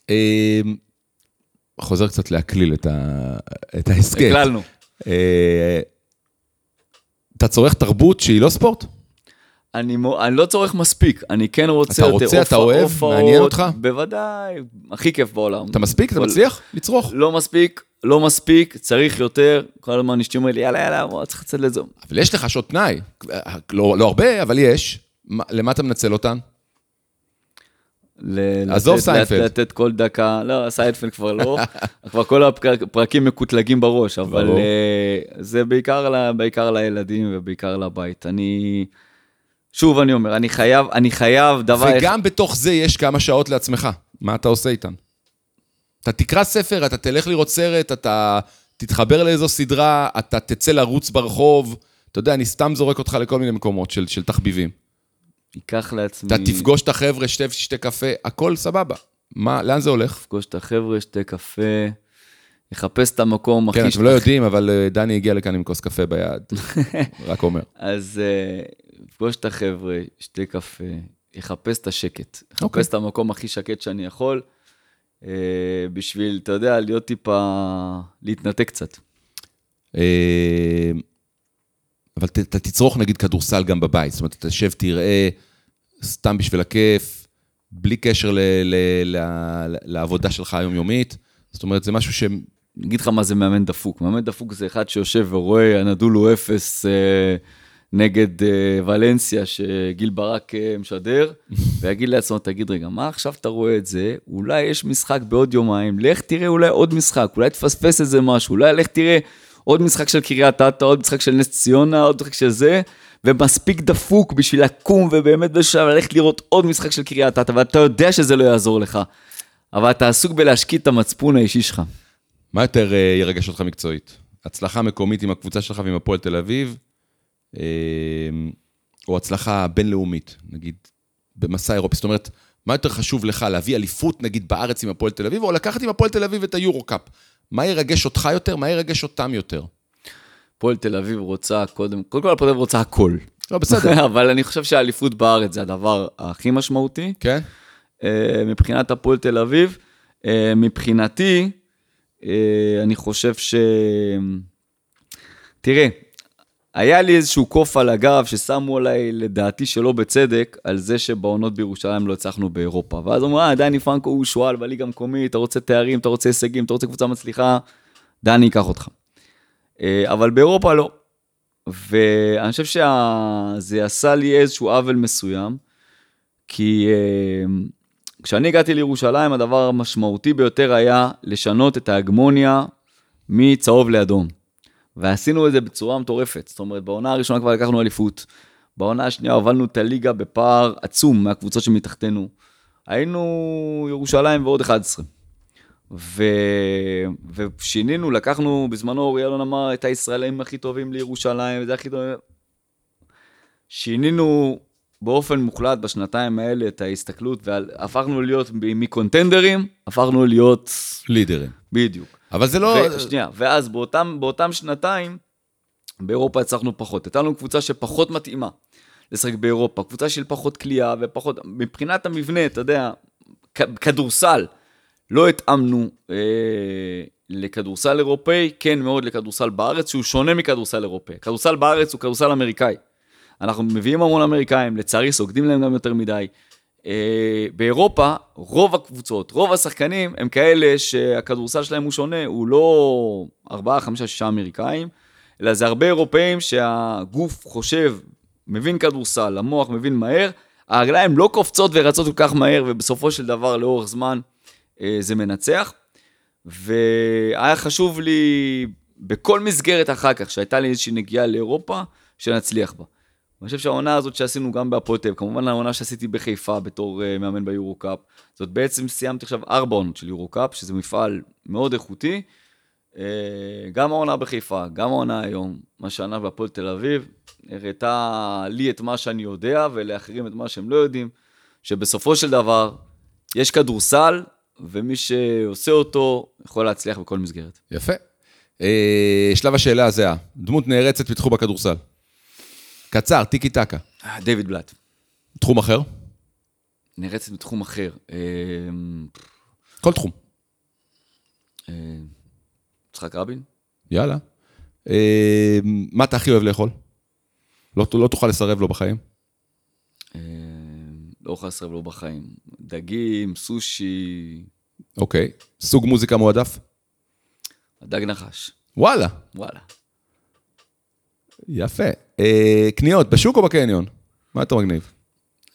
אמ, חוזר קצת להקליל את ה- את ההסכת. הקללנו. אה, אתה צורך תרבות שהיא לא ספורט? אני, מו- אני לא צורך מספיק, אני כן רוצה אתה יותר רוצה, אתה אוהב? הופעות, מעניין אותך? בוודאי, הכי כיף בעולם. אתה מספיק? אתה מצליח? לצרוך. לא מספיק, לא מספיק, צריך יותר. כל הזמן אשתי אומרת לי, יאללה, יאללה, בוא, צריך לצאת לזה. אבל יש לך שעות פנאי. לא לא הרבה, אבל יש. מה- למה אתה מנצל אותן? ל- עזוב לתת- סיינפלד. לתת כל דקה, לא, סיינפלד כבר לא, כבר כל הפרקים מקוטלגים בראש, אבל. אה, זה בעיקר, ל- בעיקר לילדים ובעיקר לבית. אני, שוב אני אומר, אני חייב, אני חייב דבר... וגם בתוך זה יש כמה שעות לעצמך. מה אתה עושה איתן? אתה תקרא ספר, אתה תלך לראות סרט, אתה תתחבר לאיזו סדרה, אתה תצא לרוץ ברחוב. אתה יודע, אני סתם זורק אותך לכל מיני מקומות של, של תחביבים. אקח לעצמי... אתה תפגוש את החבר'ה, שתה, שתה קפה, הכל סבבה. מה, לאן זה הולך? לפגוש את החבר'ה, שתה קפה, לחפש את המקום הכי... כן, אתם לא יודעים, אבל אה, דני הגיע לכאן עם כוס קפה ביד. רק אומר. אז לפגוש את החבר'ה, שתה קפה, יחפש את השקט. יחפש אוקיי. את המקום הכי שקט שאני יכול, אה, בשביל, אתה יודע, להיות טיפה... להתנתק קצת. אה, אבל אתה תצרוך נגיד כדורסל גם בבית, זאת אומרת, אתה תשב, תראה, סתם בשביל הכיף, בלי קשר ל- ל- ל- לעבודה שלך היומיומית. זאת אומרת, זה משהו ש... אני אגיד לך מה זה מאמן דפוק. מאמן דפוק זה אחד שיושב ורואה, הנדול הוא אפס אה, נגד אה, ולנסיה, שגיל ברק אה, משדר, ויגיד לעצמו, תגיד, רגע, מה עכשיו אתה רואה את זה? אולי יש משחק בעוד יומיים, לך תראה אולי עוד משחק, אולי תפספס איזה משהו, אולי לך תראה עוד משחק של קריית אתא, עוד משחק של נס ציונה, עוד משחק של זה, ומספיק דפוק בשביל לקום ובאמת בשלב ללכת לראות עוד משחק של קריית אתא, ואתה יודע שזה לא יעזור לך, אבל אתה עסוק בלהשקיט את המצפון האישי שלך. מה יותר אה, ירגש אותך מקצועית? הצלחה מקומית עם הקבוצה שלך ועם הפועל תל אביב, או הצלחה בינלאומית, נגיד, במסע אירופי? זאת אומרת, מה יותר חשוב לך, להביא אליפות, נגיד, בארץ עם הפועל תל אביב, או לקחת עם הפועל תל אביב את היורו-קאפ? מה ירגש אותך יותר, מה ירגש אותם יותר? הפועל תל אביב רוצה קודם, קודם כל הפועל תל אביב רוצה הכל. לא, בסדר. אבל אני חושב שהאליפות בארץ זה הדבר הכי משמעותי. כן? אה, מבחינת הפועל תל אביב, אה, מבחינתי, אה, אני חושב ש... תראה, היה לי איזשהו קוף על הגב ששמו עליי, לדעתי שלא בצדק, על זה שבעונות בירושלים לא הצלחנו באירופה. ואז אמרו, אה, דני פרנקו הוא שועל בליגה המקומית, אתה רוצה תארים, אתה רוצה הישגים, אתה רוצה קבוצה מצליחה, דני ייקח אותך. אה, אבל באירופה לא. ואני חושב שזה עשה לי איזשהו עוול מסוים, כי אה, כשאני הגעתי לירושלים, הדבר המשמעותי ביותר היה לשנות את ההגמוניה מצהוב לאדום. ועשינו את זה בצורה מטורפת. זאת אומרת, בעונה הראשונה כבר לקחנו אליפות. בעונה השנייה הובלנו את הליגה בפער עצום מהקבוצות שמתחתנו. היינו ירושלים ועוד 11. ו... ושינינו, לקחנו, בזמנו אורי אלון אמר, את הישראלים הכי טובים לירושלים, וזה הכי טוב. שינינו באופן מוחלט בשנתיים האלה את ההסתכלות, והפכנו להיות מקונטנדרים, הפכנו להיות לידרים. בדיוק. אבל זה לא... ו- שנייה, ואז באותם, באותם שנתיים, באירופה הצלחנו פחות. הייתה לנו קבוצה שפחות מתאימה לשחק באירופה, קבוצה של פחות כליאה ופחות, מבחינת המבנה, אתה יודע, כ- כדורסל, לא התאמנו אה, לכדורסל אירופאי, כן מאוד לכדורסל בארץ, שהוא שונה מכדורסל אירופאי. כדורסל בארץ הוא כדורסל אמריקאי. אנחנו מביאים המון אמריקאים, לצערי סוגדים להם גם יותר מדי. אה, באירופה, רוב הקבוצות, רוב השחקנים הם כאלה שהכדורסל שלהם הוא שונה, הוא לא 4, 5, 6 אמריקאים, אלא זה הרבה אירופאים שהגוף חושב, מבין כדורסל, המוח מבין מהר, הרגליים לא קופצות ורצות כל כך מהר, ובסופו של דבר, לאורך זמן, אה, זה מנצח. והיה חשוב לי, בכל מסגרת אחר כך, שהייתה לי איזושהי נגיעה לאירופה, שנצליח בה. אני חושב שהעונה הזאת שעשינו גם בהפועל תל אביב, כמובן העונה שעשיתי בחיפה בתור uh, מאמן ביורו-קאפ, זאת בעצם סיימתי עכשיו ארבע עונות של יורו-קאפ, שזה מפעל מאוד איכותי. Uh, גם העונה בחיפה, גם העונה היום, מה שענה בהפועל תל אביב, הראתה לי את מה שאני יודע ולאחרים את מה שהם לא יודעים, שבסופו של דבר יש כדורסל, ומי שעושה אותו יכול להצליח בכל מסגרת. יפה. אה, שלב השאלה הזהה. דמות נערצת בתחום הכדורסל. קצר, טיקי טקה. אה, דיוויד בלאט, תחום אחר? נרצת בתחום אחר. אה, כל תחום. אה, יצחק רבין? יאללה. מה אתה הכי אוהב לאכול? לא, לא תוכל לסרב לו בחיים? אה, לא אוכל לסרב לו בחיים. דגים, סושי, אוקיי. סוג מוזיקה מועדף? דג נחש. וואלה. וואלה. יפה. אה, קניות, בשוק או בקניון? מה יותר מגניב?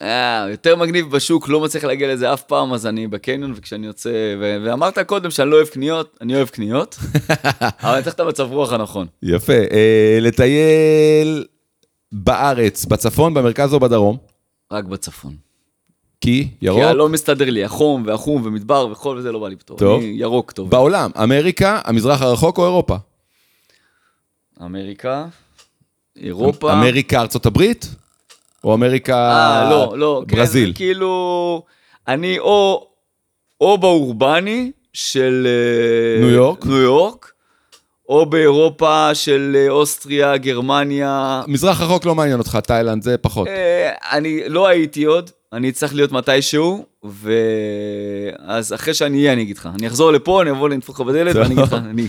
אה, יותר מגניב בשוק, לא מצליח להגיע לזה אף פעם, אז אני בקניון, וכשאני יוצא, ו- ואמרת קודם שאני לא אוהב קניות, אני אוהב קניות, אבל אני צריך את המצב רוח הנכון. יפה. אה, לטייל בארץ, בצפון, במרכז או בדרום? רק בצפון. כי ירוק. כי לא מסתדר לי, החום והחום ומדבר וחול וזה לא בא לי טוב. טוב. אני ירוק טוב. בעולם, אמריקה, המזרח הרחוק או אירופה? אמריקה, אירופה. אמריקה, ארצות הברית? או אמריקה... אה, לא, לא. כן, ברזיל. זה כאילו, אני או, או באורבני של... אה, ניו יורק? ניו יורק, או באירופה של אה, אוסטריה, גרמניה. מזרח רחוק לא מעניין אותך, תאילנד זה פחות. אה, אני לא הייתי עוד, אני צריך להיות מתישהו, ואז אחרי שאני אהיה, אני אגיד לך. אני אחזור לפה, אני אבוא לנפוך לך בדלת. ואני אגיד לך, אני...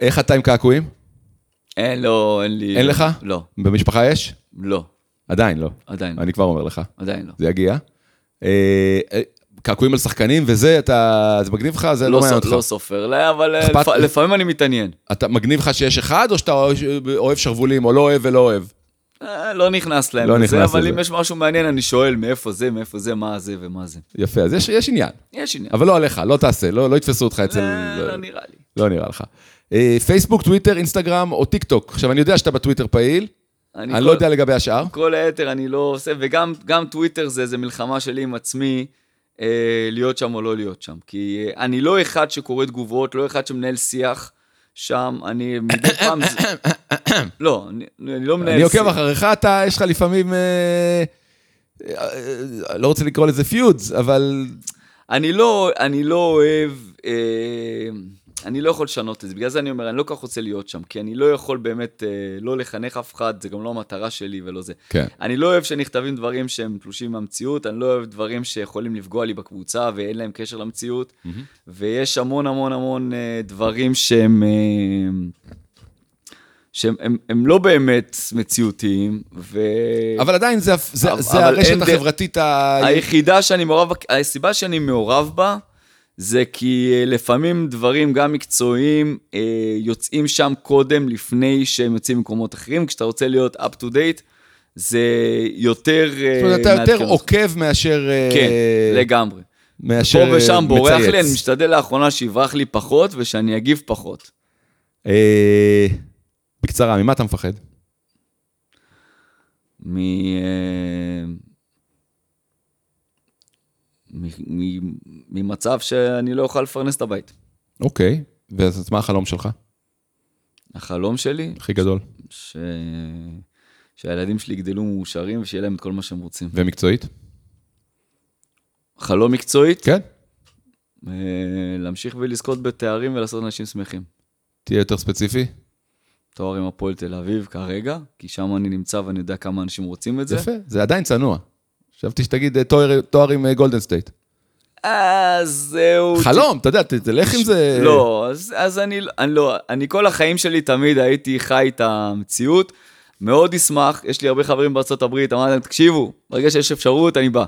איך אתה עם קעקועים? אין, לא, אין לי... אין לך? לא, במשפחה יש? לא, עדיין לא. עדיין לא, אני כבר אומר לך. עדיין לא. זה יגיע. אה, אה, קעקועים על שחקנים וזה, אתה... זה מגניב לך? זה לא לא, מעניין אותך. לא סופר, לא, אבל אה, אכפת- לפ- לפעמים אני מתעניין. אתה מגניב לך שיש אחד, או שאתה אוהב שרוולים, או לא אוהב ולא אוהב? אה, לא נכנס להם לא לזה, נכנס אבל לזה. אם יש משהו מעניין, אני שואל מאיפה זה, מאיפה זה, מה זה ומה זה. יפה, אז יש, יש עניין. יש עניין. אבל לא עליך, לא תעשה, לא, לא יתפסו אותך אצל... אה, לא נראה לי. לא נראה לך. אה, פייסבוק, טוויטר, אינסטגרם או טיק טוק. עכשיו, אני יודע שאתה בטוויטר פעיל, אני כל- לא יודע לגבי השאר. כל היתר אני לא עושה, וגם גם טוויטר זה איזה מלחמה שלי עם עצמי, אה, להיות שם או לא להיות שם. כי אה, אני לא אחד שקורא תגובות, לא אחד שמנהל שיח שם, אני מדי פעם... זה- לא, אני, אני לא מנהל אני שיח. עוקב אחריך, אתה, יש לך לפעמים... אה, אה, לא רוצה לקרוא לזה פיודס, אבל... אני לא, אני לא אוהב, אה, אני לא יכול לשנות את זה, בגלל זה אני אומר, אני לא כל כך רוצה להיות שם, כי אני לא יכול באמת אה, לא לחנך אף אחד, זה גם לא המטרה שלי ולא זה. כן. אני לא אוהב שנכתבים דברים שהם תלושים מהמציאות, אני לא אוהב דברים שיכולים לפגוע לי בקבוצה ואין להם קשר למציאות, ויש המון המון המון אה, דברים שהם... אה, שהם הם, הם לא באמת מציאותיים, ו... אבל עדיין זה, זה, אבל- זה הרשת החברתית ה... היחידה שאני מעורב, בה- הסיבה שאני מעורב בה, זה כי אה, לפעמים דברים גם מקצועיים אה, יוצאים שם קודם, לפני שהם יוצאים ממקומות אחרים. כשאתה רוצה להיות up to date, זה יותר... אה, זאת אומרת, אתה יותר. עוקב מאשר... כן, לגמרי. מאשר פה ושם בורח לי, אני. משתדל לאחרונה שיברח לי פחות ושאני אגיב פחות. בקצרה, ממה אתה מפחד? מ... ממצב שאני לא אוכל לפרנס את הבית. אוקיי, ואז מה החלום שלך? החלום שלי, הכי גדול. ש... שהילדים שלי יגדלו מאושרים ושיהיה להם את כל מה שהם רוצים. ומקצועית? חלום מקצועית, כן. אה, להמשיך ולזכות בתארים ולעשות אנשים שמחים. תהיה יותר ספציפי. תואר עם הפועל תל אביב כרגע, כי שם אני נמצא ואני יודע כמה אנשים רוצים את זה. יפה, זה עדיין צנוע. חשבתי שתגיד אה, תואר- תואר עם אה, גולדן סטייט. אז זהו. חלום, אתה יודע, תלך עם זה. לא, אז, אז אני, אני לא, אני כל החיים שלי תמיד הייתי חי את המציאות. מאוד אשמח, יש לי הרבה חברים בארצות הברית, אמרתי להם, תקשיבו, ברגע שיש אפשרות, אני בא.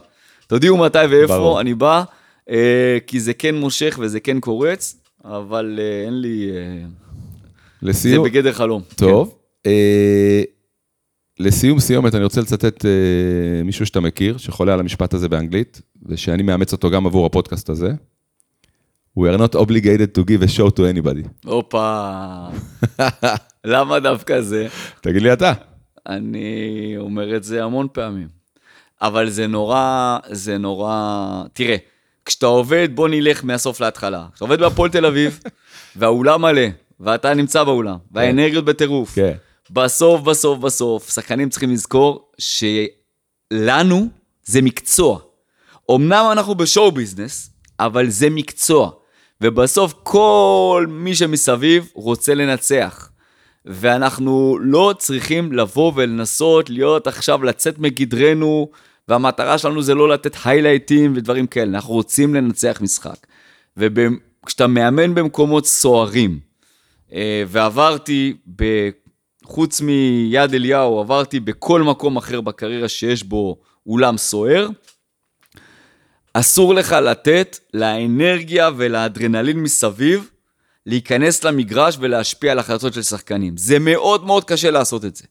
תודיעו מתי ואיפה, ברור. אני בא, אה, כי זה כן מושך וזה כן קורץ, אבל אה, אין לי... אה, זה לסיום, בגדר חלום. טוב. אה, לסיום סיומת, אני רוצה לצטט אה, מישהו שאתה מכיר, שחולה על המשפט הזה באנגלית, ושאני מאמץ אותו גם עבור הפודקאסט הזה. We are not obligated to give a show to anybody. כן. הופה, למה דווקא זה? תגיד לי אתה. אני אומר את זה המון פעמים. אבל זה נורא, זה נורא... תראה, כשאתה עובד, בוא נלך מהסוף להתחלה. כשאתה עובד בהפועל תל אביב, והאולם מלא, ואתה נמצא באולם, והאנרגיות בטירוף, כן. בסוף, בסוף, בסוף, שחקנים צריכים לזכור שלנו זה מקצוע. אמנם אנחנו בשואו ביזנס, אבל זה מקצוע. ובסוף כל מי שמסביב רוצה לנצח. ואנחנו לא צריכים לבוא ולנסות להיות עכשיו, לצאת מגדרנו, והמטרה שלנו זה לא לתת היילייטים ודברים כאלה, אנחנו רוצים לנצח משחק. וכשאתה מאמן במקומות סוערים, אה, ועברתי. חוץ מיד אליהו, עברתי בכל מקום אחר בקריירה שיש בו אולם סוער, אסור לך לתת לאנרגיה ולאדרנלין מסביב להיכנס למגרש ולהשפיע על החלטות של שחקנים. זה מאוד מאוד קשה לעשות את זה.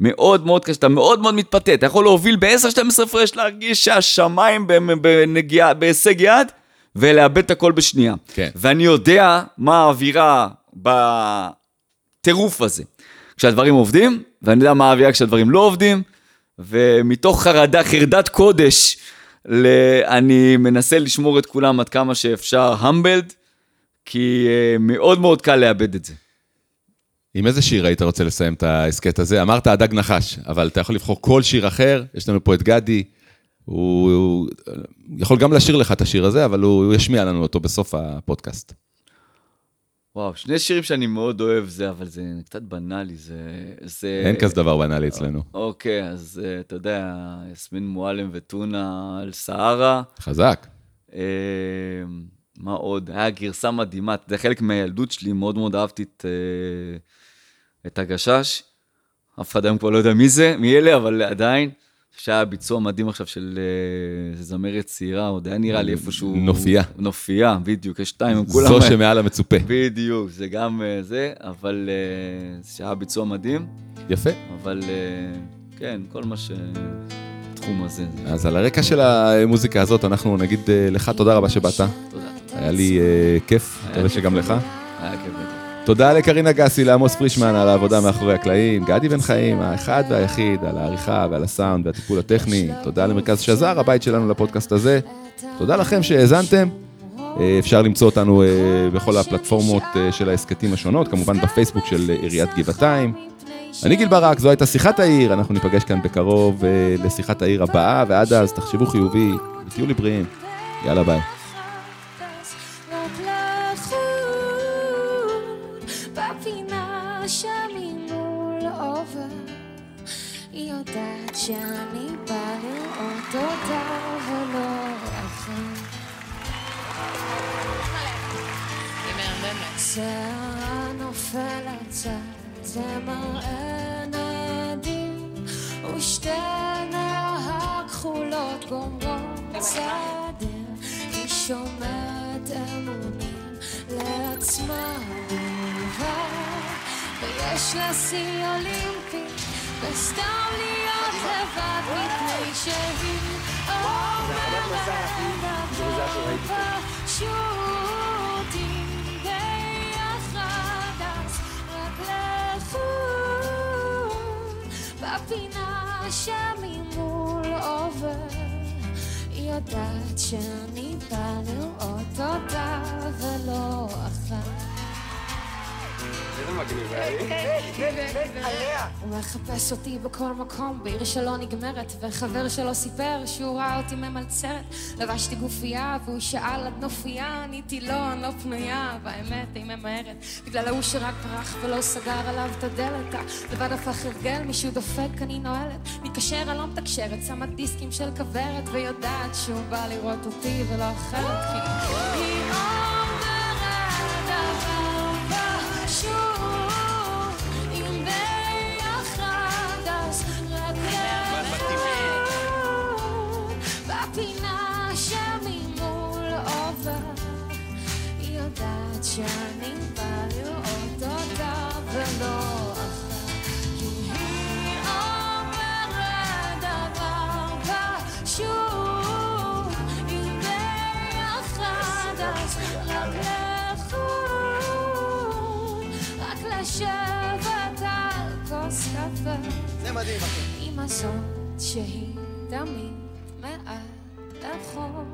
מאוד מאוד קשה, אתה מאוד מאוד מתפתה, אתה יכול להוביל ב-10-12 הפרש, להרגיש שהשמיים בנגיעה- בהישג יד, ולאבד את הכל בשנייה. כן. ואני יודע מה האווירה בטירוף הזה. כשהדברים עובדים, ואני יודע מה האווירה כשהדברים לא עובדים, ומתוך חרדה, חרדת קודש, ל... אני מנסה לשמור את כולם עד כמה שאפשר המבלד, כי uh, מאוד מאוד קל לאבד את זה. עם איזה שיר היית רוצה לסיים את ההסכת הזה? אמרת הדג נחש, אבל אתה יכול לבחור כל שיר אחר, יש לנו פה את גדי, הוא, הוא יכול גם לשיר לך את השיר הזה, אבל הוא, הוא ישמיע לנו אותו בסוף הפודקאסט. וואו, שני שירים שאני מאוד אוהב זה, אבל זה קצת בנאלי, זה... זה... אין כזה דבר בנאלי אצלנו. אוקיי, אז uh, אתה יודע, יסמין מועלם וטונה על סהרה. חזק. אה, מה עוד? היה גרסה מדהימה, זה חלק מהילדות שלי, מאוד מאוד אהבתי את, אה, את הגשש. אף אחד היום כבר לא יודע מי זה, מי אלה, אבל עדיין. שהיה ביצוע מדהים עכשיו של אה, זמרת צעירה, עוד היה נראה לי איפשהו... נופיה. נופיה, בדיוק, יש שתיים, הם כולם... זו שמעל המצופה. בדיוק, זה גם אה, זה, אבל אה, שהיה ביצוע מדהים, יפה. אבל כן, כל מה ש... התחום הזה. זה- אז על הרקע של המוזיקה הזאת, אנחנו נגיד לך תודה רבה שבאת. תודה. היה לי כיף, מקווה שגם לך. היה כיף. תודה לקרינה גסי, לעמוס פרישמן על העבודה מאחורי הקלעים, גדי בן חיים, האחד והיחיד, על העריכה ועל הסאונד והטיפול הטכני. תודה למרכז שזר, הבית שלנו לפודקאסט הזה. תודה לכם שהאזנתם. אה, אפשר למצוא אותנו אה, בכל הפלטפורמות אה, של ההסכתים השונות, כמובן בפייסבוק של עיריית גבעתיים. אני גיל ברק, זו הייתה שיחת העיר, אנחנו ניפגש כאן בקרוב לשיחת העיר הבאה, ועד אז תחשבו חיובי ותהיו לי בריאים. יאללה ביי. שערה נופלת צד זה מראה נדיר ושתינו הכחולות גומרות סדר היא שומרת אמונים לעצמה. בלבד ויש לה שיא אולימפי וסתם להיות לבד מפני שהיא אומרת פשוט בפינה שממול עובר. היא יודעת שאני בא לראות אותה ולא אחת הוא מחפש אותי בכל מקום, בעיר שלא נגמרת, וחבר שלו סיפר שהוא ראה אותי ממלצרת. לבשתי גופייה, והוא שאל עד נופייה, עניתי לו, אני לא פנויה, והאמת היא ממהרת. בגלל ההוא שרק ברח ולא סגר עליו את הדלת, לבד הפך הרגל, מישהו דופק, אני נועלת. מתקשר, אני לא מתקשרת, שמה דיסקים של כוורת, ויודעת שהוא בא לראות אותי ולא אחרת, כי זה מדהים, אחי. עם הזאת שהיא תמיד מעל החור